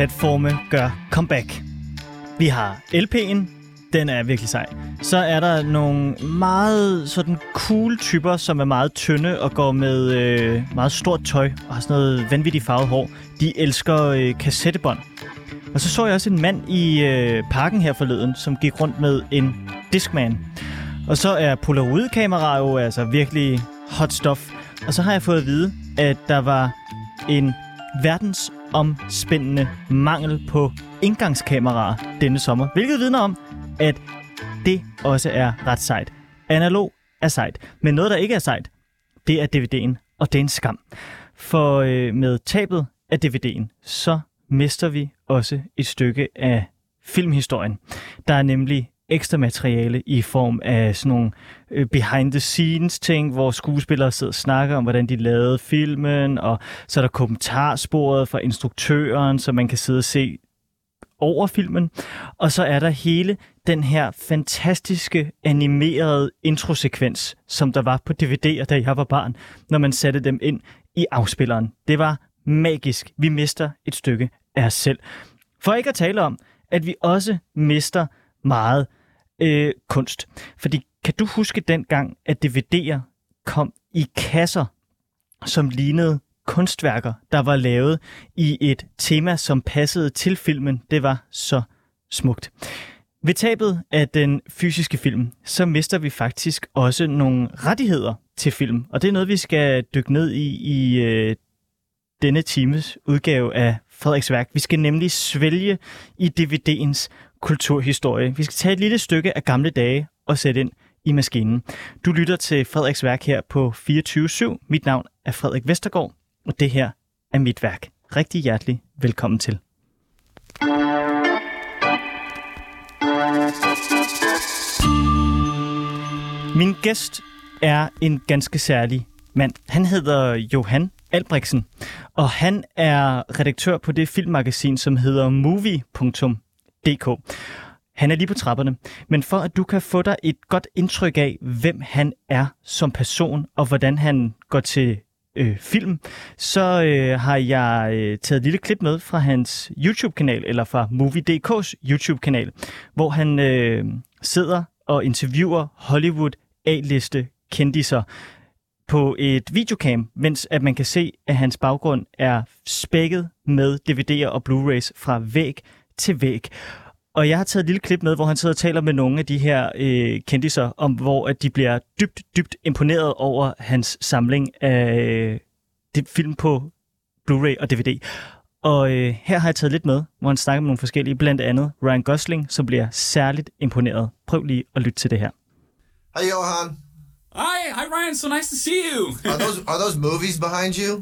platforme gør comeback. Vi har LP'en, den er virkelig sej. Så er der nogle meget sådan cool typer, som er meget tynde og går med øh, meget stort tøj og har sådan noget vanvittigt farvet hår. De elsker øh, kassettebånd. Og så så jeg også en mand i øh, parken her forleden, som gik rundt med en Discman. Og så er Polaroid-kamera jo altså virkelig hot stuff. Og så har jeg fået at vide, at der var en verdens verdensomspændende mangel på indgangskameraer denne sommer. Hvilket vidner om, at det også er ret sejt. Analog er sejt, men noget, der ikke er sejt, det er DVD'en, og det er en skam. For øh, med tabet af DVD'en, så mister vi også et stykke af filmhistorien. Der er nemlig ekstra materiale i form af sådan nogle øh, behind the scenes ting, hvor skuespillere sidder og snakker om, hvordan de lavede filmen, og så er der kommentarsporet fra instruktøren, så man kan sidde og se over filmen. Og så er der hele den her fantastiske animerede introsekvens, som der var på DVD'er, da jeg var barn, når man satte dem ind i afspilleren. Det var magisk. Vi mister et stykke af os selv. For ikke at tale om, at vi også mister meget øh, kunst. Fordi kan du huske dengang, at DVD'er kom i kasser, som lignede kunstværker, der var lavet i et tema, som passede til filmen. Det var så smukt. Ved tabet af den fysiske film, så mister vi faktisk også nogle rettigheder til film. Og det er noget, vi skal dykke ned i i øh, denne times udgave af Frederiks værk. Vi skal nemlig svælge i DVD'ens kulturhistorie. Vi skal tage et lille stykke af gamle dage og sætte ind i maskinen. Du lytter til Frederiks værk her på 24.7. Mit navn er Frederik Vestergaard, og det her er mit værk. Rigtig hjertelig velkommen til. Min gæst er en ganske særlig mand. Han hedder Johan Albrechtsen, og han er redaktør på det filmmagasin, som hedder DK. Han er lige på trapperne, men for at du kan få dig et godt indtryk af, hvem han er som person, og hvordan han går til øh, film, så øh, har jeg øh, taget et lille klip med fra hans YouTube-kanal, eller fra Movie.dk's YouTube-kanal, hvor han øh, sidder og interviewer Hollywood A-liste kendiser på et videocam, mens at man kan se, at hans baggrund er spækket med DVD'er og Blu-rays fra væg til væg. Og jeg har taget et lille klip med, hvor han sidder og taler med nogle af de her øh, kendiser, om hvor at de bliver dybt, dybt imponeret over hans samling af det film på Blu-ray og DVD. Og øh, her har jeg taget lidt med, hvor han snakker med nogle forskellige, blandt andet Ryan Gosling, som bliver særligt imponeret. Prøv lige at lytte til det her. Hi, Johan. Hi, hi Ryan. So nice to see you. Are those are those movies behind you?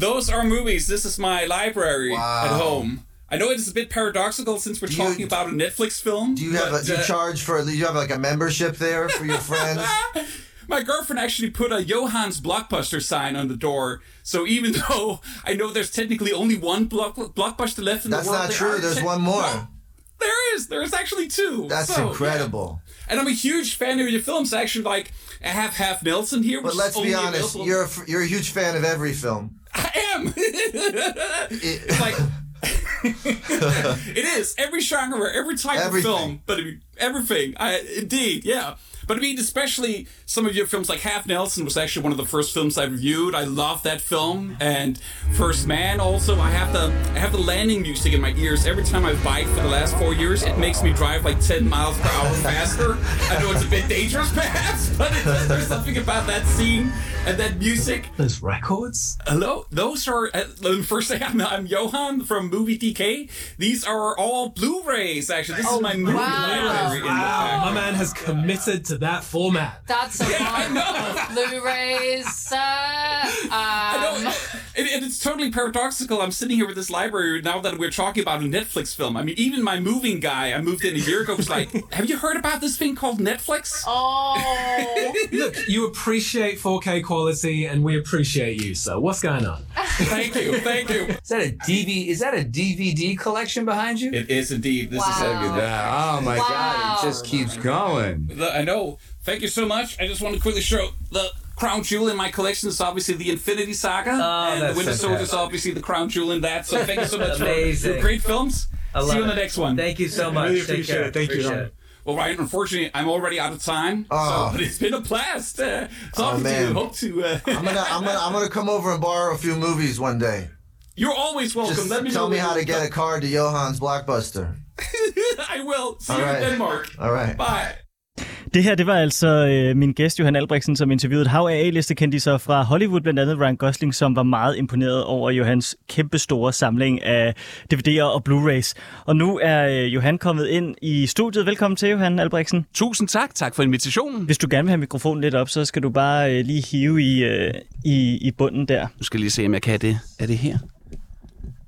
Those are movies. This is my library Wow. at home. I know it is a bit paradoxical since we're Do you- talking about a Netflix film. Do you have a, but, do you uh, charge for do you have like a membership there for your friends? my girlfriend actually put a Johann's Blockbuster sign on the door. So even though I know there's technically only one block, blockbuster left in That's the world, That's not true. There's te- one more. Well, there is. There's actually two. That's So, yeah. incredible. And I'm a huge fan of your films. Actually, like I have Half Nelson here. But which let's is be honest, available- you're a, you're a huge fan of every film. I am. It- it's like it is every genre, every type Everything. of film, but I mean, everything. I indeed, yeah. But I mean, especially some of your films, like Half Nelson, was actually one of the first films I reviewed. I love that film, and First Man. Also, I have the I have the landing music in my ears every time I bike for the last four years. It makes me drive like ten miles per hour faster. I know it's a bit dangerous, perhaps, but it, there's something about that scene and that music. Those records? Hello, those are. Uh, first thing, I'm, I'm Johan from Movie DK. These are all Blu-rays. Actually, this is my movie library in the. My man has committed to that format. That's a lot of Blu-rays. Uh, I um, know, and, and it's totally paradoxical. I'm sitting here with this library now that we're talking about a Netflix film. I mean, even my moving guy, I moved in a year ago, was like, "Have you heard about this thing called Netflix?" oh, Look, you appreciate 4K quality, and we appreciate you. So, what's going on? Thank you, thank you. Is that a DV? Is that a DVD collection behind you? It is indeed. This Look at that! Oh my God! It just keeps going. The, I know. Thank you so much. I just want to quickly show the crown jewel in my collection is obviously the Infinity Saga, Oh, and the that's Winter Soldier is obviously the crown jewel in that. So thank you so much for Amazing. your great films. I love See you on the next one. Thank you so much. Really Take appreciate care. it. Thank you, Appreciate Don. it. Well, Ryan, unfortunately, I'm already out of time. So, Oh. but it's been a blast uh, talking to you. man. Hope to. Uh, I'm gonna, I'm gonna, I'm gonna come over and borrow a few movies one day. you're always welcome. Just Let me tell me how to get a card to Johann's Blockbuster. I will. See All you right. in Denmark. All right. Bye. Det her, det var altså øh, min gæst, Johan Albrechtsen, som interviewede et hav af A-listekendiser fra Hollywood, blandt andet Ryan Gosling, som var meget imponeret over Johans kæmpestore samling af DVD'er og Blu-rays. Og nu er øh, Johan kommet ind i studiet. Velkommen til, Johan Albrechtsen. Tusind tak. Tak for invitationen. Hvis du gerne vil have mikrofonen lidt op, så skal du bare øh, lige hive i, øh, i, i bunden der. Nu skal lige se, om jeg kan det. Er det her?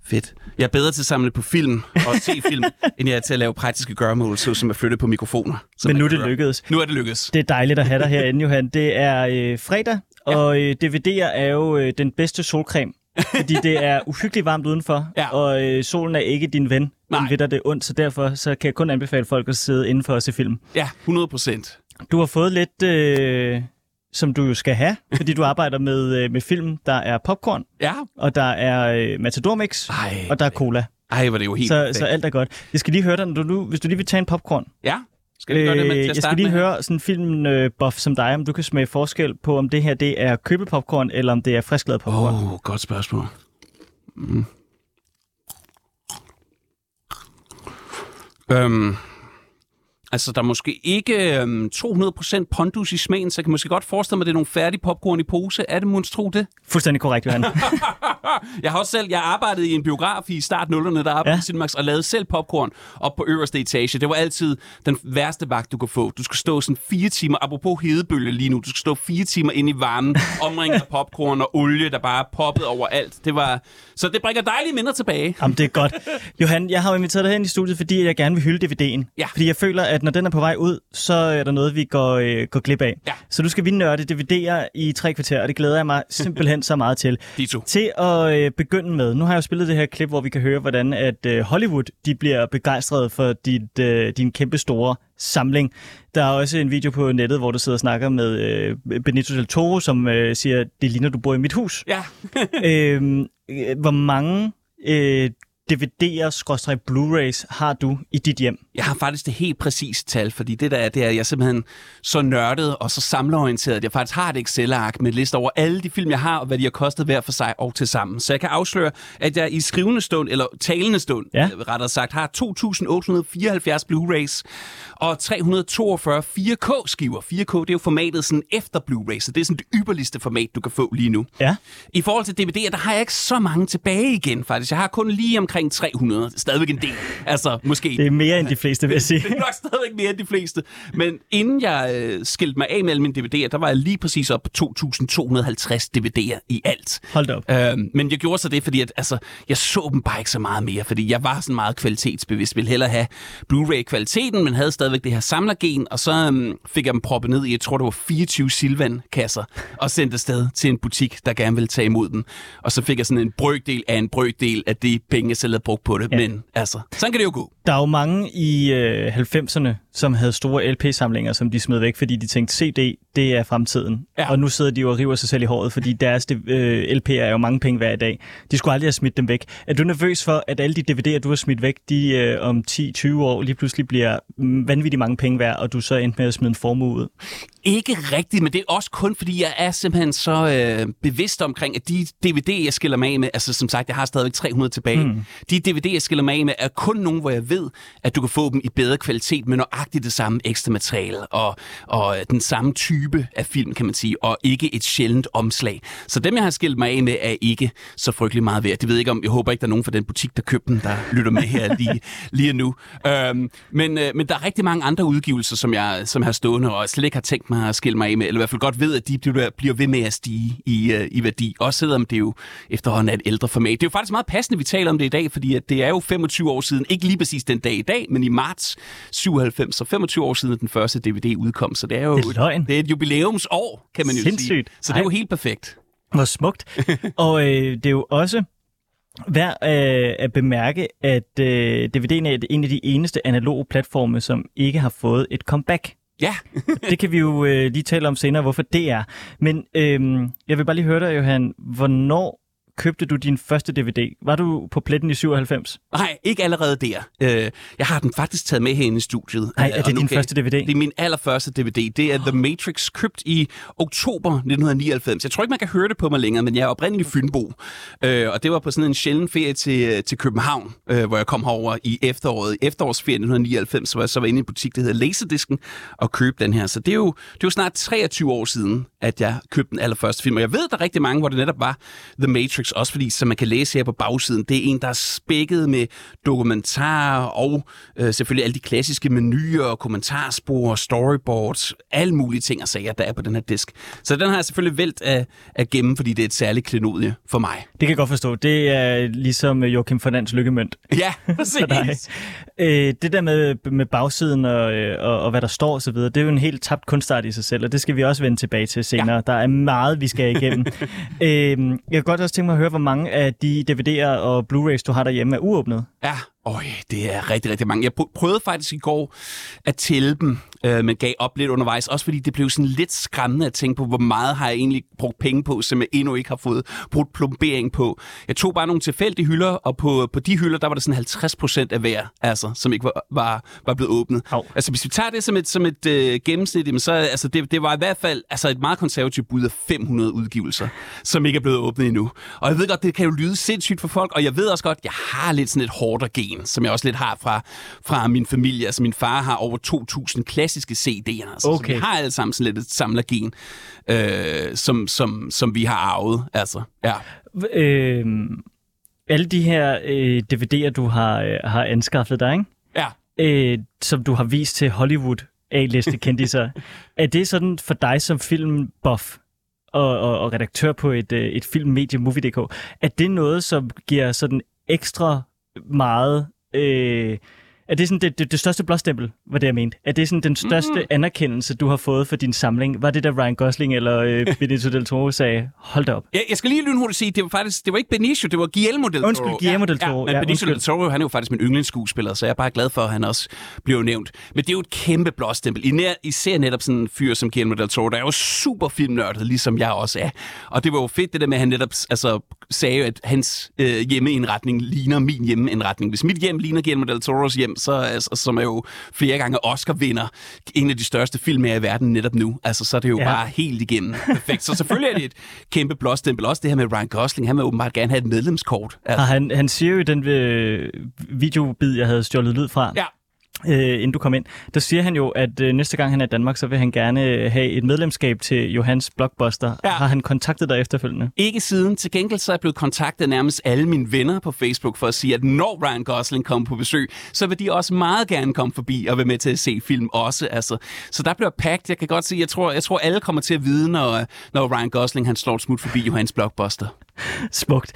Fedt. Jeg er bedre til at samle på film og se film, end jeg er til at lave praktiske gøremål, såsom at flytte på mikrofoner. Men nu er det gør. lykkedes. Nu er det lykkedes. Det er dejligt at have dig herinde, Johan. Det er øh, fredag, og øh, DVD'er er jo øh, den bedste solcreme. fordi det er uhyggeligt varmt udenfor, Ja. og øh, solen er ikke din ven. Nej. Den ved dig det ondt, så derfor så kan jeg kun anbefale folk at sidde indenfor og se film. Ja, 100 procent. Du har fået lidt, øh, som du jo skal have, fordi du arbejder med, øh, med film. Der er popcorn, Ja. og der er øh, Matador Mix, Ej, og der er cola. ej, var det jo helt Så, perfekt. så alt er godt. Jeg skal lige høre dig, når du nu, hvis du lige vil tage en popcorn. Ja, skal vi gøre det at Øh, jeg skal starte lige med? høre sådan en filmbuff som dig, om du kan smage forskel på, om det her det er købepopcorn, eller om det er frisklavet popcorn. Åh, oh, godt spørgsmål. Mm. Øhm, altså, der er måske ikke øhm, 200% pondus i smagen, så jeg kan måske godt forestille mig, at det er nogle færdige popcorn i pose. Er det monstro det? Fuldstændig korrekt, Johan. Jeg har også selv, jeg arbejdede i en biograf i start 0'erne, der arbejdede Ja. i Cinemax, og lavede selv popcorn op på øverste etage. Det var altid den værste vagt, du kunne få. Du skulle stå sådan fire timer, apropos hedebølge lige nu, du skulle stå fire timer inde i varmen, omringet af popcorn og olie, der bare poppede over alt. Det var, så det bringer dejlige minder tilbage. Jamen, det er godt. Johan, jeg har inviteret dig hen i studiet, fordi jeg gerne vil hylde DVD'en. Ja. Fordi jeg føler, at når den er på vej ud, så er der noget, vi går, øh, går glip af. Ja. Så nu skal vi nørde DVD'er i tre kvarter, og det glæder jeg mig simpelthen så meget til. Dito. Til at øh, begynde med, nu har jeg jo spillet det her klip, hvor vi kan høre, hvordan at øh, Hollywood de bliver begejstret for dit, øh, din kæmpe store samling. Der er også en video på nettet, hvor du sidder og snakker med øh, Benito del Toro, som øh, siger, det ligner, du bor i mit hus. Ja. øhm, øh, hvor mange øh, DVD'er, Blu-rays har du i dit hjem? Jeg har faktisk det helt præcise tal, fordi det der er, det er, at jeg er simpelthen så nørdet og så samlerorienteret, at jeg faktisk har et Excel-ark med liste over alle de film, jeg har, og hvad de har kostet hver for sig og til sammen. Så jeg kan afsløre, at jeg i skrivende stund, eller talende stund, ja. rettere sagt, har 2.874 Blu-rays og 342 4K-skiver. 4K, det er jo formatet sådan efter Blu-ray, så det er sådan det ypperligste format, du kan få lige nu. Ja. I forhold til DVD'er, der har jeg ikke så mange tilbage igen, faktisk. Jeg har kun lige omkring 300. Stadigvæk en del. Altså, måske Det er mere end de fleste, vil jeg sige. det er nok stadigvæk mere end de fleste. Men inden jeg øh, skilte mig af med alle mine DVD'er, der var jeg lige præcis op på 2.250 DVD'er i alt. Hold op. Øhm, men jeg gjorde så det, fordi at, altså, jeg så dem bare ikke så meget mere, fordi jeg var sådan meget kvalitetsbevidst. Ville hellere have Blu-ray-kvaliteten, men havde stadigvæk det her samlergen, og så øhm, fik jeg dem proppet ned i, jeg tror det var 24 Silvan-kasser, og sendt afsted til en butik, der gerne ville tage imod dem. Og så fik jeg sådan en brøkdel af en brøkdel af de penge, jeg selv havde brugt på det. Ja. Men altså, sådan kan det jo gå. Der er jo mange i øh, 90'erne, som havde store LP-samlinger, som de smed væk, fordi de tænkte, CD, det er fremtiden. Ja. Og nu sidder de jo og river sig selv i håret, fordi deres øh, LP'er er jo mange penge hver i dag. De skulle aldrig have smidt dem væk. Er du nervøs for, at alle de DVD'er, du har smidt væk, de øh, om 10-20 år lige pludselig bliver vanvittigt mange penge værd, og du så endte med at smide en formue ud? Ikke rigtigt, men det er også kun, fordi jeg er simpelthen så øh, bevidst omkring, at de DVD'er, jeg skiller mig af med, altså som sagt, jeg har stadigvæk 300 tilbage, mm. de DVD'er, jeg skiller mig af med, er kun nogen, hvor jeg ved, at du kan få dem i bedre kvalitet, med nøjagtigt det samme ekstra materiale, og, og den samme type af film, kan man sige, og ikke et sjældent omslag. Så dem, jeg har skilt mig af med, er ikke så frygtelig meget værd. Det ved jeg ikke om, jeg håber ikke, der er nogen fra den butik, der købte dem, der lytter med her lige, lige nu. Øhm, men, øh, men der er rigtig mange andre udgivelser, som jeg, som jeg har stående, og slet ikke har tænkt mig at skille mig af med, eller i hvert fald godt ved, at de bliver, bliver ved med at stige i, øh, i værdi. Også selvom det jo efterhånden er et ældre format. Det er jo faktisk meget passende, at vi taler om det i dag, fordi at det er jo 25 år siden, ikke lige præcis den dag i dag, men i marts 97, så 25 år siden, den første DVD udkom. Så det er jo Det er løgn. det er et jubilæumsår, kan man jo sige. Så det er jo helt perfekt. Hvor smukt. og øh, det er jo også værd øh, at bemærke, at øh, DVD'en er en af de eneste analoge platforme, som ikke har fået et comeback. Ja, Det kan vi jo øh, lige tale om senere, hvorfor det er. Men øh, jeg vil bare lige høre dig, Johan. Hvornår købte du din første DVD? Var du på pletten i 97? nej, ikke allerede der. Øh, jeg har den faktisk taget med herinde i studiet. Nej, Øh, er og det din første DVD? Det er min allerførste DVD. Det er The Matrix, købt i oktober 1999. Jeg tror ikke, man kan høre det på mig længere, men jeg er oprindelig Fynbo. Øh, og det var på sådan en sjælden ferie til, til København, øh, hvor jeg kom herover i efteråret. I efterårsferien 1999, hvor jeg så var inde i en butik, der hedder Laserdisken, og købte den her. Så det er, jo, det er jo snart 23 år siden, at jeg købte den allerførste film. Og jeg ved, der er rigtig mange, hvor det netop var The Matrix, også fordi, som man kan læse her på bagsiden, det er en, der er spækket med dokumentarer og øh, selvfølgelig alle de klassiske menuer, kommentarspor, storyboards, alle mulige ting og sager, der er på den her disk. Så den har jeg selvfølgelig valgt at, at gemme, fordi det er et særligt klenodie for mig. Det kan jeg godt forstå. Det er ligesom øh, Joachim Fernands lykkemønt Ja, præcis. Øh, det der med, med bagsiden og, øh, og, og hvad der står osv., det er jo en helt tabt kunstart i sig selv, og det skal vi også vende tilbage til senere. Ja. Der er meget, vi skal igennem. øh, jeg kan godt også tænke mig at høre, hvor mange af de DVD'er og Blu-rays, du har derhjemme, er uåbnet. Ja, Øj, det er rigtig, rigtig mange. Jeg pr- prøvede faktisk i går at tælle dem, øh, men gav op lidt undervejs. Også fordi det blev sådan lidt skræmmende at tænke på, hvor meget har jeg egentlig brugt penge på, som jeg endnu ikke har fået brugt plombering på. Jeg tog bare nogle tilfældige hylder, og på, på de hylder, der var der sådan 50 procent af hver, altså, som ikke var, var, var blevet åbnet. Hov. Altså, hvis vi tager det som et, som et øh, gennemsnit, jamen, så altså, det, det var i hvert fald altså, et meget konservativt bud af 500 udgivelser, som ikke er blevet åbnet endnu. Og jeg ved godt, det kan jo lyde sindssygt for folk, og jeg ved også godt, jeg har lidt sådan et hårdere gen, som jeg også lidt har fra, fra min familie. Altså, min far har over 2.000 klassiske CD'er, altså, Okay. så vi har alle sammen sådan lidt et samlergen, øh, som, som, som vi har arvet. Altså, ja. Øh, alle de her øh, DVD'er, du har, øh, har anskaffet dig, ikke? Ja. Øh, som du har vist til Hollywood A-liste kendiser, er det sådan for dig som filmbuff og, og, og redaktør på et, øh, et filmmedie Movie.dk, er det noget, som giver sådan ekstra meget... Øh, er det sådan det, det, det største blåstempel, var det jeg mente? Er det sådan den største mm. anerkendelse, du har fået for din samling? Var det der Ryan Gosling eller øh, Benicio del Toro sagde, hold da op? Jeg, jeg skal lige lynhurtigt sige, det var faktisk det var ikke Benicio, det var Guillermo del Toro. Undskyld, Guillermo del Toro. Ja, Ja, men Benicio undskyld. del Toro, han er jo faktisk min yndlingsskuespiller, så jeg er bare glad for, at han også bliver nævnt. Men det er jo et kæmpe blåstempel. Især netop sådan en fyr som Guillermo del Toro, der er jo super filmnørdet, ligesom jeg også er. Og det var jo fedt det der med, at han netop altså, sagde, at hans øh, hjemmeindretning ligner min hjemmeindretning. Hvis mit hjem ligner Guillermo del Toros hjem, så altså, som er jo flere gange Oscar-vinder, en af de største film i verden netop nu, altså, så er det jo Ja. bare helt igennem perfekt. Så selvfølgelig er det et kæmpe blåstempel. Også det her med Ryan Gosling, han vil åbenbart gerne have et medlemskort. Altså, han, han siger jo i den øh, videobid, jeg havde stjålet lyd fra, Ja. Øh, inden du kom ind, der siger han jo, at øh, næste gang han er i Danmark, så vil han gerne øh, have et medlemskab til Johans Blockbuster. Ja. Har han kontaktet dig efterfølgende? Ikke siden. Til gengæld så er jeg blevet kontaktet nærmest alle mine venner på Facebook for at sige, at når Ryan Gosling kommer på besøg, så vil de også meget gerne komme forbi og være med til at se film også. Altså. Så der bliver pakket. Jeg kan godt sige, jeg tror, jeg tror alle kommer til at vide, når, når Ryan Gosling han slår et smut forbi Johans Blockbuster. Smukt.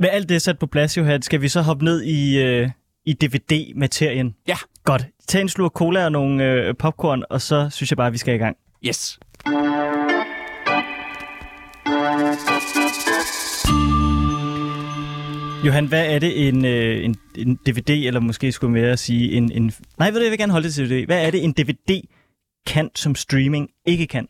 Med alt det sat på plads, Johan, skal vi så hoppe ned i, øh, i DVD-materien? Ja, Godt. Tag en slurk cola og nogle øh, popcorn, og så synes jeg bare, vi skal i gang. yes. Johan, hvad er det en, øh, en, en DVD, eller måske skulle mere sige en, en... Nej, ved du, jeg vil gerne holde det til DVD. Hvad er det, en DVD kan, som streaming ikke kan?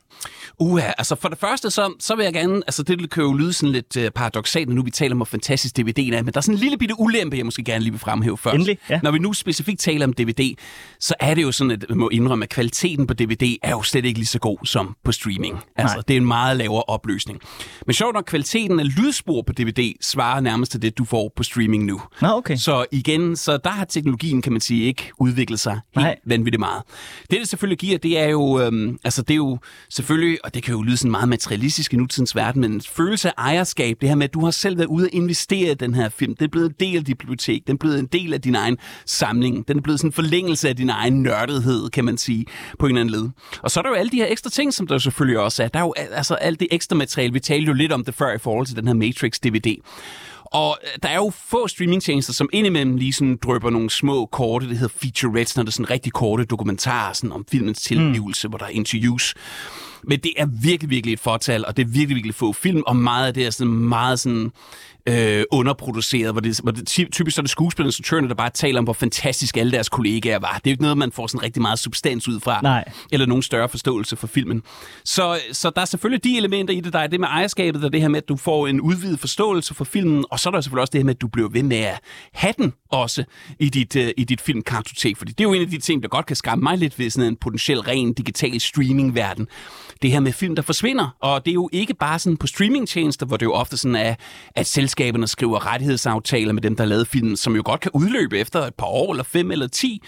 Uha, altså for det første, så, så vil jeg gerne, altså det kan jo lyde sådan lidt uh, paradoxalt, når nu vi taler om, hvor fantastisk DVD'en er, men der er sådan en lille bitte ulempe, jeg måske gerne lige vil fremhæve først. Endelig, ja. Når vi nu specifikt taler om DVD, så er det jo sådan, at man må indrømme, at kvaliteten på DVD er jo slet ikke lige så god som på streaming. Altså, Nej. det er en meget lavere opløsning. Men sjovt nok, kvaliteten af lydspor på DVD svarer nærmest til det, du får på streaming nu. Nå, okay. Så igen, så der har teknologien, kan man sige, ikke udviklet sig helt Nej. vanvittigt meget. Det, det selvfølgelig giver, det er jo, øhm, altså det er jo selvfølgelig, og det kan jo lyde sådan meget materialistisk i nutidens verden, men en følelse af ejerskab, det her med, at du har selv været ude og investere i den her film, det er blevet en del af dit bibliotek, den er blevet en del af din egen samling, den er blevet sådan en forlængelse af din egen nørdethed, kan man sige, på en eller anden led. Og så er der jo alle de her ekstra ting, som der selvfølgelig også er. Der er jo altså alt det ekstra materiale, vi talte jo lidt om det før i forhold til den her Matrix DVD. Og øh, der er jo få streamingtjenester, som indimellem lige sådan drøber nogle små korte, det hedder featurettes, når det er sådan rigtig korte dokumentarer sådan om filmens tilblivelse, mm. hvor der er interviews. Men det er virkelig, virkelig et fortal, og det er virkelig, virkelig få film, og meget af det er sådan meget sådan øh, underproduceret, hvor det, hvor det ty- typisk så er det skuespillerne og instruktørerne, der bare taler om, hvor fantastisk alle deres kollegaer var. Det er jo ikke noget, man får sådan rigtig meget substans ud fra, Nej. eller nogen større forståelse for filmen. Så, så der er selvfølgelig de elementer i det, der er det med ejerskabet, og det her med, at du får en udvidet forståelse for filmen, og så er der selvfølgelig også det her med, at du bliver ved med at have den også i dit, uh, i dit filmkartotek, fordi det er jo en af de ting, der godt kan skræmme mig lidt ved sådan en potentiel ren digital streaming-verden. Det her med film, der forsvinder, og det er jo ikke bare sådan på streamingtjenester, hvor det jo ofte sådan er, at selskaberne skriver rettighedsaftaler med dem, der lavet filmen, som jo godt kan udløbe efter et par år, eller fem eller ti.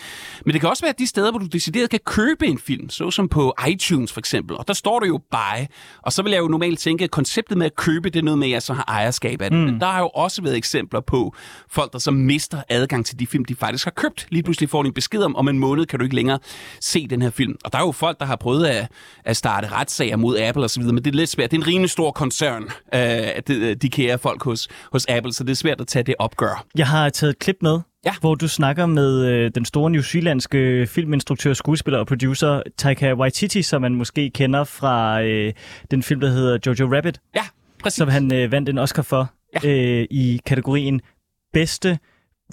Men det kan også være de steder, hvor du decideret kan købe en film, såsom på iTunes for eksempel, og der står der jo buy, og så vil jeg jo normalt tænke, at konceptet med at købe, det er noget med, at jeg så har ejerskab af det. Mm. Men der har jo også været eksempler på folk, der så mister adgang til de film, de faktisk har købt. Lige pludselig får de en besked om, om en måned kan du ikke længere se den her film. Og der er jo folk, der har prøvet at, at starte retssager mod Apple osv., men det er lidt svært. Det er en rimelig stor koncern, øh, de, de kære folk hos, hos Apple, så det er svært at tage det opgør. Jeg har taget et klip med, Ja. hvor du snakker med øh, den store New Zealandske filminstruktør, skuespiller og producer Taika Waititi, som man måske kender fra øh, den film, der hedder Jojo Rabbit, Ja, præcis. som han øh, vandt en Oscar for Ja. øh, i kategorien bedste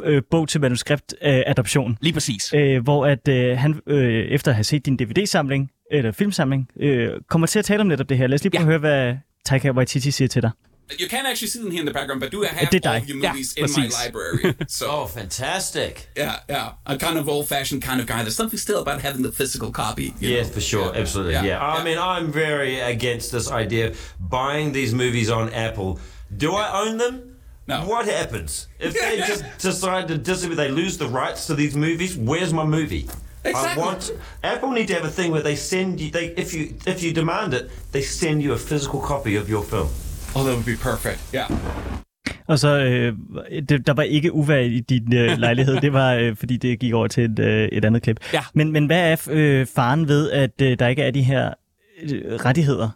øh, bog til manuskript øh, adoption. Lige præcis. øh, hvor at øh, han øh, efter at have set din DVD-samling, eller filmsamling, øh, kommer til at tale om netop det her. Lad os lige prøve Ja. at høre, hvad Taika Waititi siger til dig. You can't actually see them here in the background, but do I have Det er all dig. of your Ja, movies in my library? So Oh, fantastic. yeah, yeah, a kind of old-fashioned kind of guy. There's something still about having the physical copy. you Yes, know? for sure, absolutely. Yeah. Yeah. I mean, I'm very against this idea of buying these movies on Apple. Do I own them? No. What happens if they just decide to distribute? They lose the rights to these movies. Where's my movie? I Exactly. want Apple need to have a thing where they send you. They if you if you demand it, they send you a physical copy of your film. Oh, that would be perfect. Yeah. Og så, øh, det, der var ikke uvær i din øh, lejlighed, det var, øh, fordi det gik over til et, øh, et andet klip. Ja. Men, men hvad er øh, faren ved, at øh, der ikke er de her øh, rettigheder?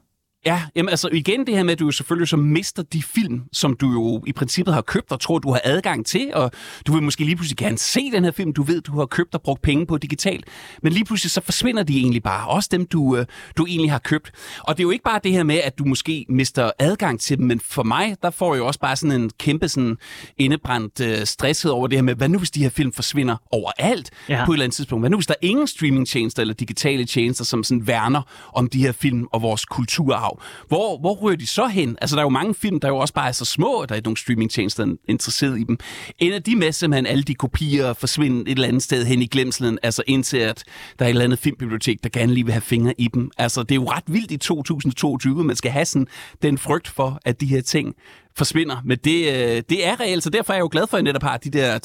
Ja, jamen altså igen det her med, at du jo selvfølgelig så mister de film, som du jo i princippet har købt og tror, du har adgang til, og du vil måske lige pludselig gerne se den her film, du ved, du har købt og brugt penge på digitalt, men lige pludselig så forsvinder de egentlig bare, også dem, du, øh, du egentlig har købt. Og det er jo ikke bare det her med, at du måske mister adgang til dem, men for mig, der får jeg jo også bare sådan en kæmpe sådan indebrændt øh, stresshed over det her med, hvad nu hvis de her film forsvinder overalt Ja. på et eller andet tidspunkt? Hvad nu hvis der er ingen streamingtjenester eller digitale tjenester, som sådan værner om de her film og vores kulturarv? Hvor, hvor ryger de så hen? Altså, der er jo mange film, der jo også bare er så små, at der er nogle streamingtjenester interesseret i dem. Ender de med simpelthen alle de kopier forsvinde et eller andet sted hen i glemselen, altså indtil at der er et eller andet filmbibliotek, der gerne lige vil have fingre i dem. Altså, det er jo ret vildt i 2022, man skal have sådan den frygt for, at de her ting forsvinder. Men det, øh, det er reelt, så derfor er jeg jo glad for, at jeg netop har de der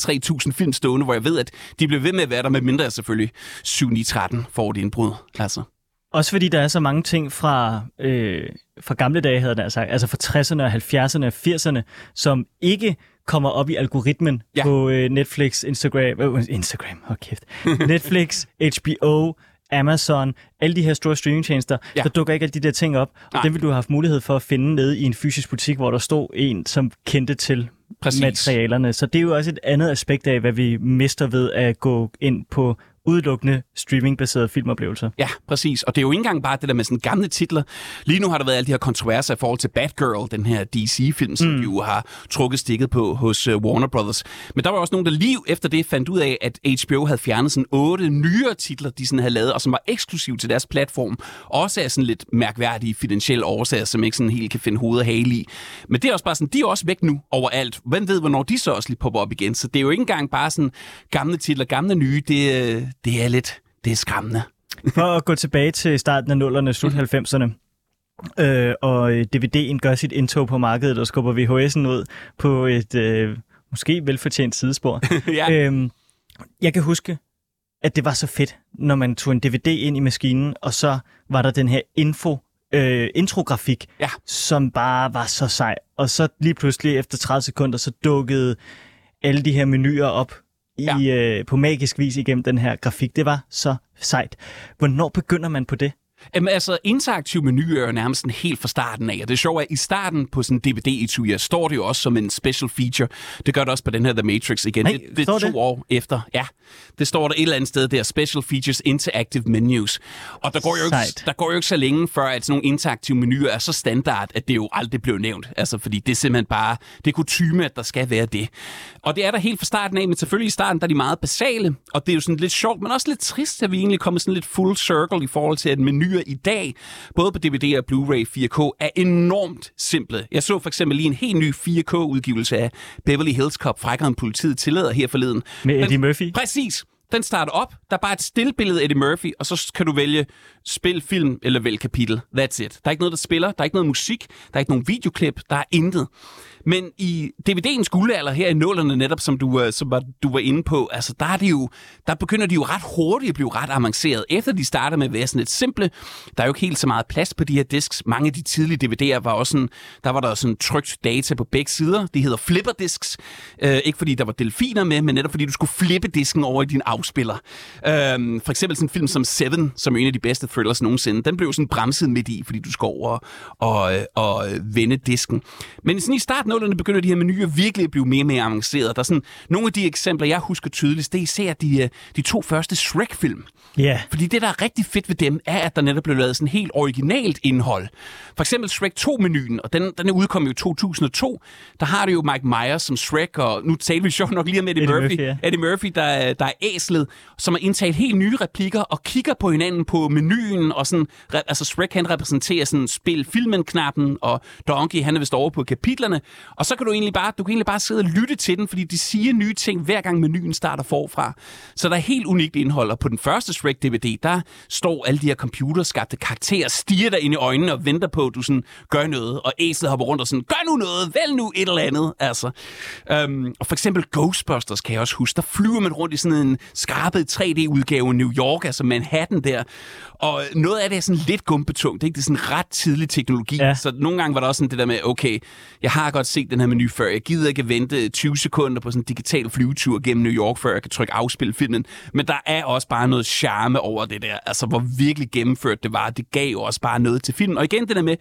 3.000 film stående, hvor jeg ved, at de bliver ved med at være der, med mindre jeg selvfølgelig 7-9-13 får det indbrud. Altså. Også fordi der er så mange ting fra, øh, fra gamle dage, havde jeg sagt, altså fra 60'erne og 70'erne og 80'erne, som ikke kommer op i algoritmen Ja. på øh, Netflix, Instagram, øh, Instagram, hold kæft, Netflix, HBO, Amazon, alle de her store streamingtjenester, Ja. der dukker ikke alle de der ting op. Nej. Og det ville du have haft mulighed for at finde nede i en fysisk butik, hvor der stod en, som kendte til Præcis. materialerne. Så det er jo også et andet aspekt af, hvad vi mister ved at gå ind på udelukkende streamingbaserede filmoplevelser. Ja, præcis. Og det er jo ikke engang bare det der med sådan gamle titler. Lige nu har der været alle de her kontroverser i forhold til Batgirl, den her DC-film, som mm. jo har trukket stikket på hos uh, Warner Brothers. Men der var også nogen, der lige efter det fandt ud af, at HBO havde fjernet sådan otte nyere titler, de sådan havde lavet, og som var eksklusiv til deres platform. Også af sådan lidt mærkværdige finansielle årsager, som ikke sådan helt kan finde hoved og hale i. Men det er også bare sådan, de er også væk nu overalt. Hvem ved, hvornår de så også lige popper op igen? Så det er jo ikke engang bare sådan gamle titler, gamle nye. Det, øh, det er lidt, det er skræmmende. For at gå tilbage til starten af nullerne, slut 90'erne, øh, og øh, DVD'en gør sit indtog på markedet og skubber VHS'en ud på et øh, måske velfortjent sidespor. ja. øhm, jeg kan huske, at det var så fedt, når man tog en DVD ind i maskinen, og så var der den her info, øh, intrografik, Ja. som bare var så sej. Og så lige pludselig efter 30 sekunder, så dukkede alle de her menuer op i, øh, på magisk vis igennem den her grafik. Det var så sejt. Hvornår begynder man på det? Jamen, altså, interaktive menuer er jo nærmest sådan helt fra starten af, og det sjove er, at i starten på sådan en DVD-etui, står det jo også som en special feature. Det gør det også på den her The Matrix igen. Nej, det, det er to det? år efter. Ja, det står der et eller andet sted der, Special Features Interactive Menus. Og der går jo ikke, der går jo ikke så længe, før at sådan nogle interaktive menuer er så standard, at det jo aldrig blev nævnt. Altså, fordi det er simpelthen bare, det er kutume, at der skal være det. Og det er der helt fra starten af, men selvfølgelig i starten, der er de meget basale, og det er jo sådan lidt sjovt, men også lidt trist, at vi egentlig er kommet sådan lidt full circle i forhold til, at menuer i dag, både på DVD og Blu-ray 4K, er enormt simple. Jeg så for eksempel lige en helt ny 4K-udgivelse af Beverly Hills Cop, frækkere end politiet tillader her forleden. Med Eddie Murphy. Præcis. Den starter op, der er bare et stillbillede af Eddie Murphy, og så kan du vælge spil, film eller vælg kapitel. That's it. Der er ikke noget, der spiller, der er ikke noget musik, der er ikke nogen videoklip, der er intet. Men i DVD'ens guldalder her i nullerne netop, som du, øh, som du var inde på, altså der, er det jo, der begynder de jo ret hurtigt at blive ret avanceret. Efter de starter med at være sådan et simple, der er jo ikke helt så meget plads på de her disks. Mange af de tidlige DVD'er var også sådan, der var der sådan trygt data på begge sider. De hedder flipperdisks. Øh, ikke fordi der var delfiner med, men netop fordi du skulle flippe disken over i din afspiller. Øh, for eksempel sådan en film som Seven, som er en af de bedste thrillers nogensinde, den blev sådan bremset midt i, fordi du skal over og, øh, og, og vende disken. Men sådan i starten af 00'erne begynder de her menuer virkelig at blive mere og mere avancerede. Der er sådan, nogle af de eksempler, jeg husker tydeligst, det er især de, øh, de to første Shrek-film. Ja. Fordi det, der er rigtig fedt ved dem, er, at der netop blev lavet sådan helt originalt indhold. For eksempel Shrek 2-menuen, og den, den er udkommet i 2002. Der har det jo Mike Myers som Shrek, og nu talte vi sjovt nok lige om Eddie, Eddie Murphy. Murphy, ja. Eddie Murphy, der, er- der er æslet, som har indtalt helt nye replikker og kigger på hinanden på menuen, og sådan, altså Shrek han repræsenterer sådan spil filmen knappen og Donkey han er vist over på kapitlerne, og så kan du egentlig bare, du kan egentlig bare sidde og lytte til den, fordi de siger nye ting hver gang menuen starter forfra. Så der er helt unikt indhold, og på den første Shrek DVD, der står alle de her computerskabte karakterer, stiger dig ind i øjnene og venter på, at du sådan gør noget, og æslet hopper rundt og sådan, gør nu noget, vælg nu et eller andet, altså. Øhm, og for eksempel Ghostbusters kan jeg også huske, der flyver man rundt i sådan en skrabet 3D-udgave af New York, altså Manhattan der, og noget af det er sådan lidt gumpetungt, ikke? det er sådan ret tidlig teknologi, ja. så nogle gange var der også sådan det der med, okay, jeg har godt set den her menu før, jeg gider ikke vente 20 sekunder på sådan en digital flyvetur gennem New York, før jeg kan trykke afspil filmen, men der er også bare noget charme over det der, altså hvor virkelig gennemført det var, det gav jo også bare noget til filmen, og igen det der med,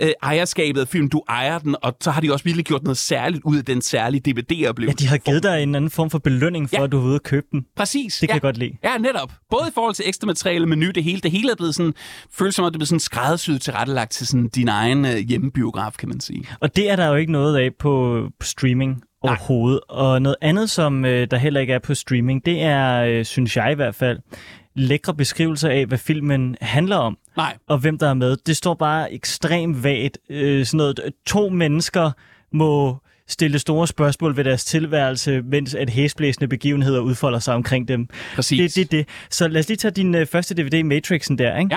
øh, ejerskabet af filmen, du ejer den, og så har de også virkelig gjort noget særligt ud af den særlige DVD-oplevelse. Ja, de har givet dig en anden form for belønning for, Ja. at du er ude og købe den. Præcis. Det kan ja. jeg godt lide. Ja, netop. Både i forhold til ekstra materiale, menu, det hele. Det hele er blevet sådan, føles som om, det er blevet sådan skræddersyet tilrettelagt til sådan din egen øh, hjemmebiograf, kan man sige. Og det er der jo ikke noget af på, streaming overhovedet. Og noget andet, som øh, der heller ikke er på streaming, det er, øh, synes jeg i hvert fald, lækre beskrivelser af, hvad filmen handler om. Nej. og hvem der er med. Det står bare ekstremt vagt. Øh, sådan noget, to mennesker må stille store spørgsmål ved deres tilværelse, mens at hæsblæsende begivenheder udfolder sig omkring dem. Præcis. Det er det, det. Så lad os lige tage din øh, første DVD, Matrixen der, ikke?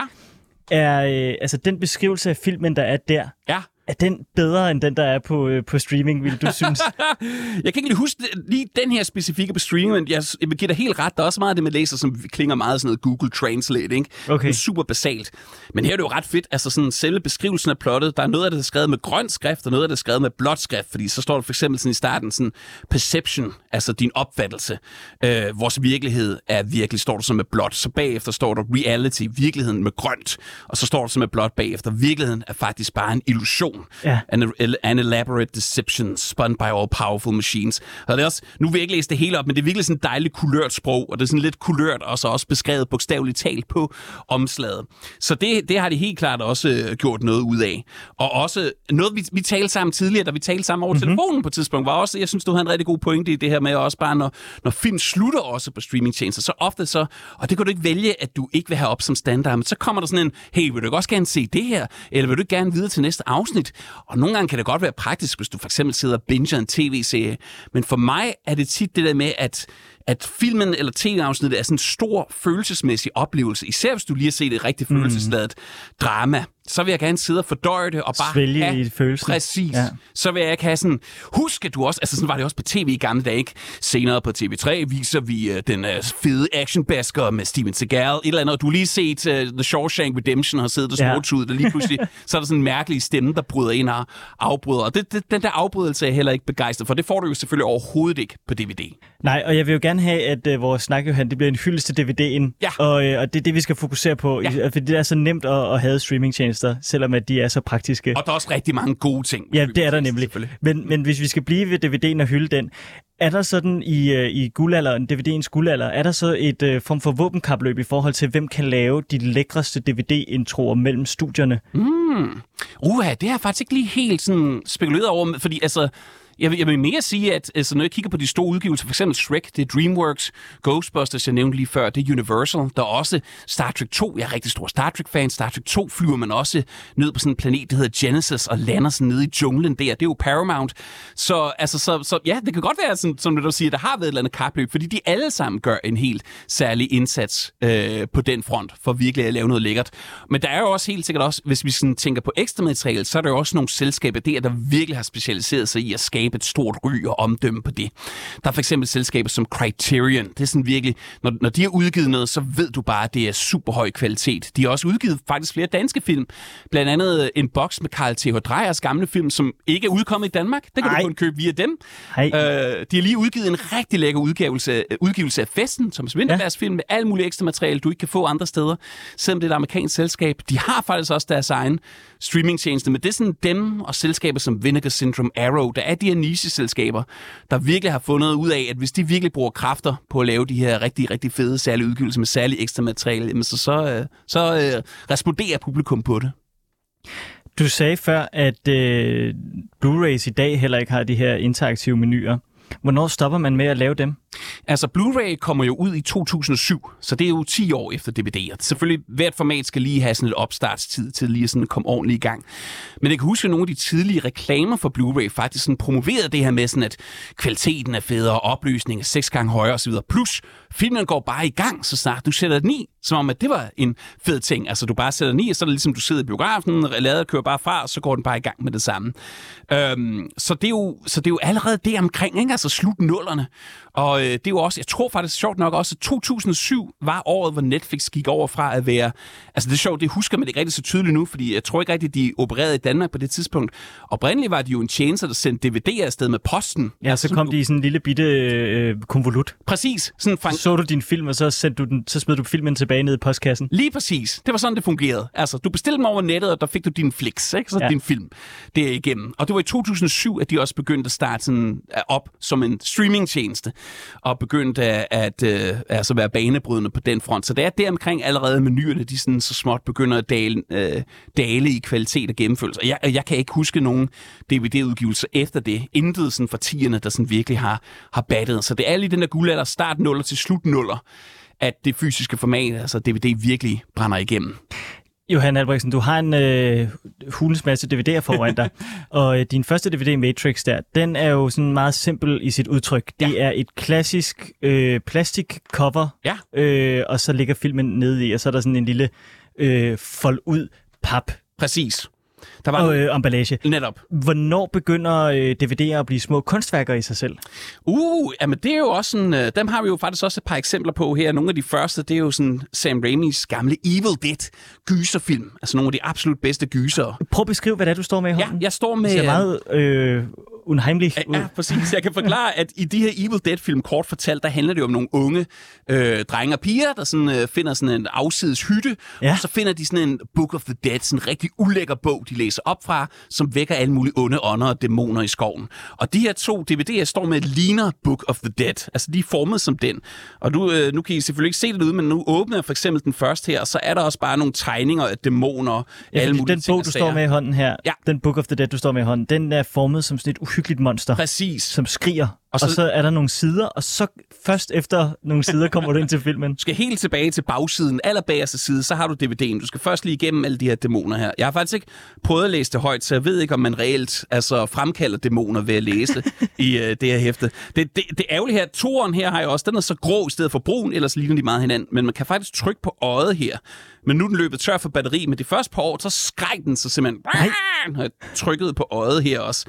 Ja. Er, øh, altså den beskrivelse af filmen, der er der, Ja. Er den bedre end den, der er på, øh, på streaming, vil du synes? Jeg kan ikke lige huske lige den her specifikke på streaming, men jeg, jeg vil give dig helt ret. Der er også meget af det med læser, som klinger meget sådan noget Google Translate, ikke? Okay. Det er super basalt. Men her er det jo ret fedt. Altså sådan selve beskrivelsen af plottet. Der er noget af det, der er skrevet med grøn skrift, og noget af det, der er skrevet med blåt skrift. Fordi så står der for eksempel sådan i starten sådan perception, altså din opfattelse. Øh, vores virkelighed er virkelig, står der så med blåt. Så bagefter står der reality, virkeligheden med grønt. Og så står der så med blåt bagefter. Virkeligheden er faktisk bare en illusion. Ja. An, an elaborate deception spun by all powerful machines. Og det er også, nu vil jeg ikke læse det hele op, men det er virkelig sådan et dejligt kulørt sprog, og det er sådan lidt kulørt, og så også beskrevet bogstaveligt talt på omslaget. Så det, det har de helt klart også øh, gjort noget ud af. Og også noget, vi, vi talte sammen tidligere, da vi talte sammen over mm-hmm. telefonen på et tidspunkt, var også, jeg synes, du havde en rigtig god pointe i det her med også bare, når, når film slutter også på streamingtjenester, så ofte så, og det kan du ikke vælge, at du ikke vil have op som standard, men så kommer der sådan en, hey, vil du ikke også gerne se det her? Eller vil du ikke gerne videre til næste afsnit? Og nogle gange kan det godt være praktisk, hvis du for eksempel sidder og binger en tv-serie. Men for mig er det tit det der med, at at filmen eller tv-afsnittet er sådan en stor følelsesmæssig oplevelse. Især hvis du lige har set et rigtig følelsesladet drama. Så vil jeg gerne sidde og fordøje det og bare Svælge have, i følelsen. Præcis. Ja. Ja. Så vil jeg ikke have sådan, husk at du også, altså sådan var det også på tv i gamle dage, ikke? Senere på TV3 viser vi uh, den uh, fede actionbasker med Steven Seagal, et eller andet, og du lige set uh, The Shawshank Redemption, har siddet og Ja. småtudet, og lige pludselig, så er der sådan en mærkelig stemme, der bryder ind og afbryder. Og det, det, den der afbrydelse er jeg heller ikke begejstret for. Det får du jo selvfølgelig overhovedet ikke på DVD. Nej, og jeg vil jo gerne gerne have, at øh, vores snak, Johan, det bliver en hyldest til DVD'en. Ja. Og, øh, og det er det, vi skal fokusere på. Ja. Fordi det er så nemt at, at have streamingtjenester, selvom at de er så praktiske. Og der er også rigtig mange gode ting. Ja, det er der nemlig. Men, men hvis vi skal blive ved DVD'en og hylde den, er der sådan i, øh, i guldalderen, DVD'ens guldalder, er der så et øh, form for våbenkapløb i forhold til, hvem kan lave de lækreste DVD-introer mellem studierne? Uha, det har jeg faktisk ikke lige helt sådan spekuleret over, fordi altså, jeg vil, jeg vil mere sige, at altså, når jeg kigger på de store udgivelser, for eksempel Shrek, det er DreamWorks, Ghostbusters, jeg nævnte lige før, det er Universal, der er også Star Trek 2, jeg er rigtig stor Star Trek-fan, Star Trek 2 flyver man også ned på sådan en planet, der hedder Genesis, og lander sådan nede i junglen der, det er jo Paramount. Så, altså, så, så ja, det kan godt være, sådan, som du siger, der har været et eller andet kapløb, fordi de alle sammen gør en helt særlig indsats øh, på den front, for virkelig at lave noget lækkert. Men der er jo også helt sikkert også, hvis vi sådan tænker på ekstra materiale, så er der jo også nogle selskaber der, der virkelig har specialiseret sig i at skabe et stort ry og omdømme på det. Der er for eksempel selskaber som Criterion. Det er sådan virkelig, når, når de har udgivet noget, så ved du bare, at det er super høj kvalitet. De har også udgivet faktisk flere danske film. Blandt andet en boks med Carl T.H. Dreyers gamle film, som ikke er udkommet i Danmark. Det kan Ej. du kun købe via dem. Hej. Øh, de har lige udgivet en rigtig lækker udgivelse, udgivelse af Festen, som Vinterbergs film med alt muligt ekstra materiale, du ikke kan få andre steder, selvom det er et amerikansk selskab. De har faktisk også deres egen streamingtjeneste, men det er sådan dem og selskaber som Vinegar Syndrome Arrow, der er de her niche-selskaber, der virkelig har fundet ud af, at hvis de virkelig bruger kræfter på at lave de her rigtig, rigtig fede særlige udgivelser med særlig ekstra materiale, jamen så, så, øh, så øh, responderer publikum på det. Du sagde før, at øh, Blu-rays i dag heller ikke har de her interaktive menuer. Hvornår stopper man med at lave dem? Altså, Blu-ray kommer jo ud i 2007, så det er jo 10 år efter DVD'er. Selvfølgelig, hvert format skal lige have sådan et opstartstid til lige at sådan komme ordentligt i gang. Men jeg kan huske, at nogle af de tidlige reklamer for Blu-ray faktisk sådan promoverede det her med sådan, at kvaliteten er federe, opløsningen er seks gange højere osv. Plus, filmen går bare i gang, så snart du sætter den i, som om at det var en fed ting. Altså, du bare sætter den i, og så er det ligesom, du sidder i biografen, lader kører bare fra, og så går den bare i gang med det samme. Øhm, så, det er jo, så det er jo allerede det omkring, ikke? altså slut nullerne. Og øh, det er jo også, jeg tror faktisk sjovt nok også, at 2007 var året, hvor Netflix gik over fra at være... Altså det er sjovt, det husker man ikke rigtig så tydeligt nu, fordi jeg tror ikke rigtigt, de opererede i Danmark på det tidspunkt. Oprindeligt var de jo en tjeneste, der sendte DVD'er afsted med posten. Ja, så kom de i sådan en lille bitte øh, konvolut. Præcis. Sådan fra, Så du din film, og så, sendte du den, så smed du filmen tilbage ned i postkassen. Lige præcis. Det var sådan, det fungerede. Altså, du bestilte dem over nettet, og der fik du din flix, ikke? Så ja. Din film der igennem. Og det var i 2007, at de også begyndte at starte sådan øh, op som en streamingtjeneste, og begyndte at, at øh, altså være banebrydende på den front. Så det er der omkring allerede menuerne, de sådan så småt begynder at dale, øh, dale i kvalitet og gennemførelse. Og jeg, jeg kan ikke huske nogen DVD-udgivelser efter det. Intet sådan fra tierne, der sådan virkelig har, har battet. Så det er lige den der guldalder, start nuller til slut nuller, at det fysiske format, altså DVD, virkelig brænder igennem. Johan Albrechtsen, du har en øh, hulens masse DVD'er foran dig, og øh, din første DVD, Matrix, der, den er jo sådan meget simpel i sit udtryk. Det Ja. er et klassisk øh, plastikcover, Ja. øh, og så ligger filmen nede i, og så er der sådan en lille øh, fold ud pap Præcis. Der var og øh, emballage. netop. Hvornår begynder øh, DVD'er at blive små kunstværker i sig selv? Uh, jamen det er jo også sådan, øh, dem har vi jo faktisk også et par eksempler på her. Nogle af de første, det er jo sådan Sam Raimis gamle Evil Dead gyserfilm. Altså nogle af de absolut bedste gyser. Prøv at beskrive, hvad det er, du står med i Ja, hånden. jeg står med... Det ser meget øh, unheimlich ud. Ja, præcis. Jeg kan forklare, at i de her Evil Dead-film, kort fortalt, der handler det om nogle unge øh, drenge og piger, der sådan, øh, finder sådan en afsides hytte, Ja. og så finder de sådan en Book of the Dead, sådan en rigtig ulækker bog, de læser op fra, som vækker alle mulige onde ånder og dæmoner i skoven. Og de her to DVD'er står med ligner Book of the Dead. Altså, de er formet som den. Og nu, øh, nu kan I selvfølgelig ikke se det ud, men nu åbner jeg for eksempel den første her, og så er der også bare nogle tegninger af dæmoner, Ja, alle mulige den ting bog, og du står med i hånden her, Ja. den Book of the Dead, du står med i hånden, den er formet som sådan et uhyggeligt monster, Præcis. som skriger. Og så, og så er der nogle sider, og så først efter nogle sider kommer du ind til filmen. Du skal helt tilbage til bagsiden, allerbagerste side, så har du DVD'en. Du skal først lige igennem alle de her dæmoner her. Jeg har faktisk ikke prøvet at læse det højt, så jeg ved ikke, om man reelt altså, fremkalder dæmoner ved at læse i uh, det her hæfte. Det, det, det ærgerlige her, toren her har jeg også, den er så grå i stedet for brun, ellers ligner de meget hinanden. Men man kan faktisk trykke på øjet her. Men nu er den løbet tør for batteri, men de første par år, så skreg den så simpelthen, når jeg trykkede på øjet her også.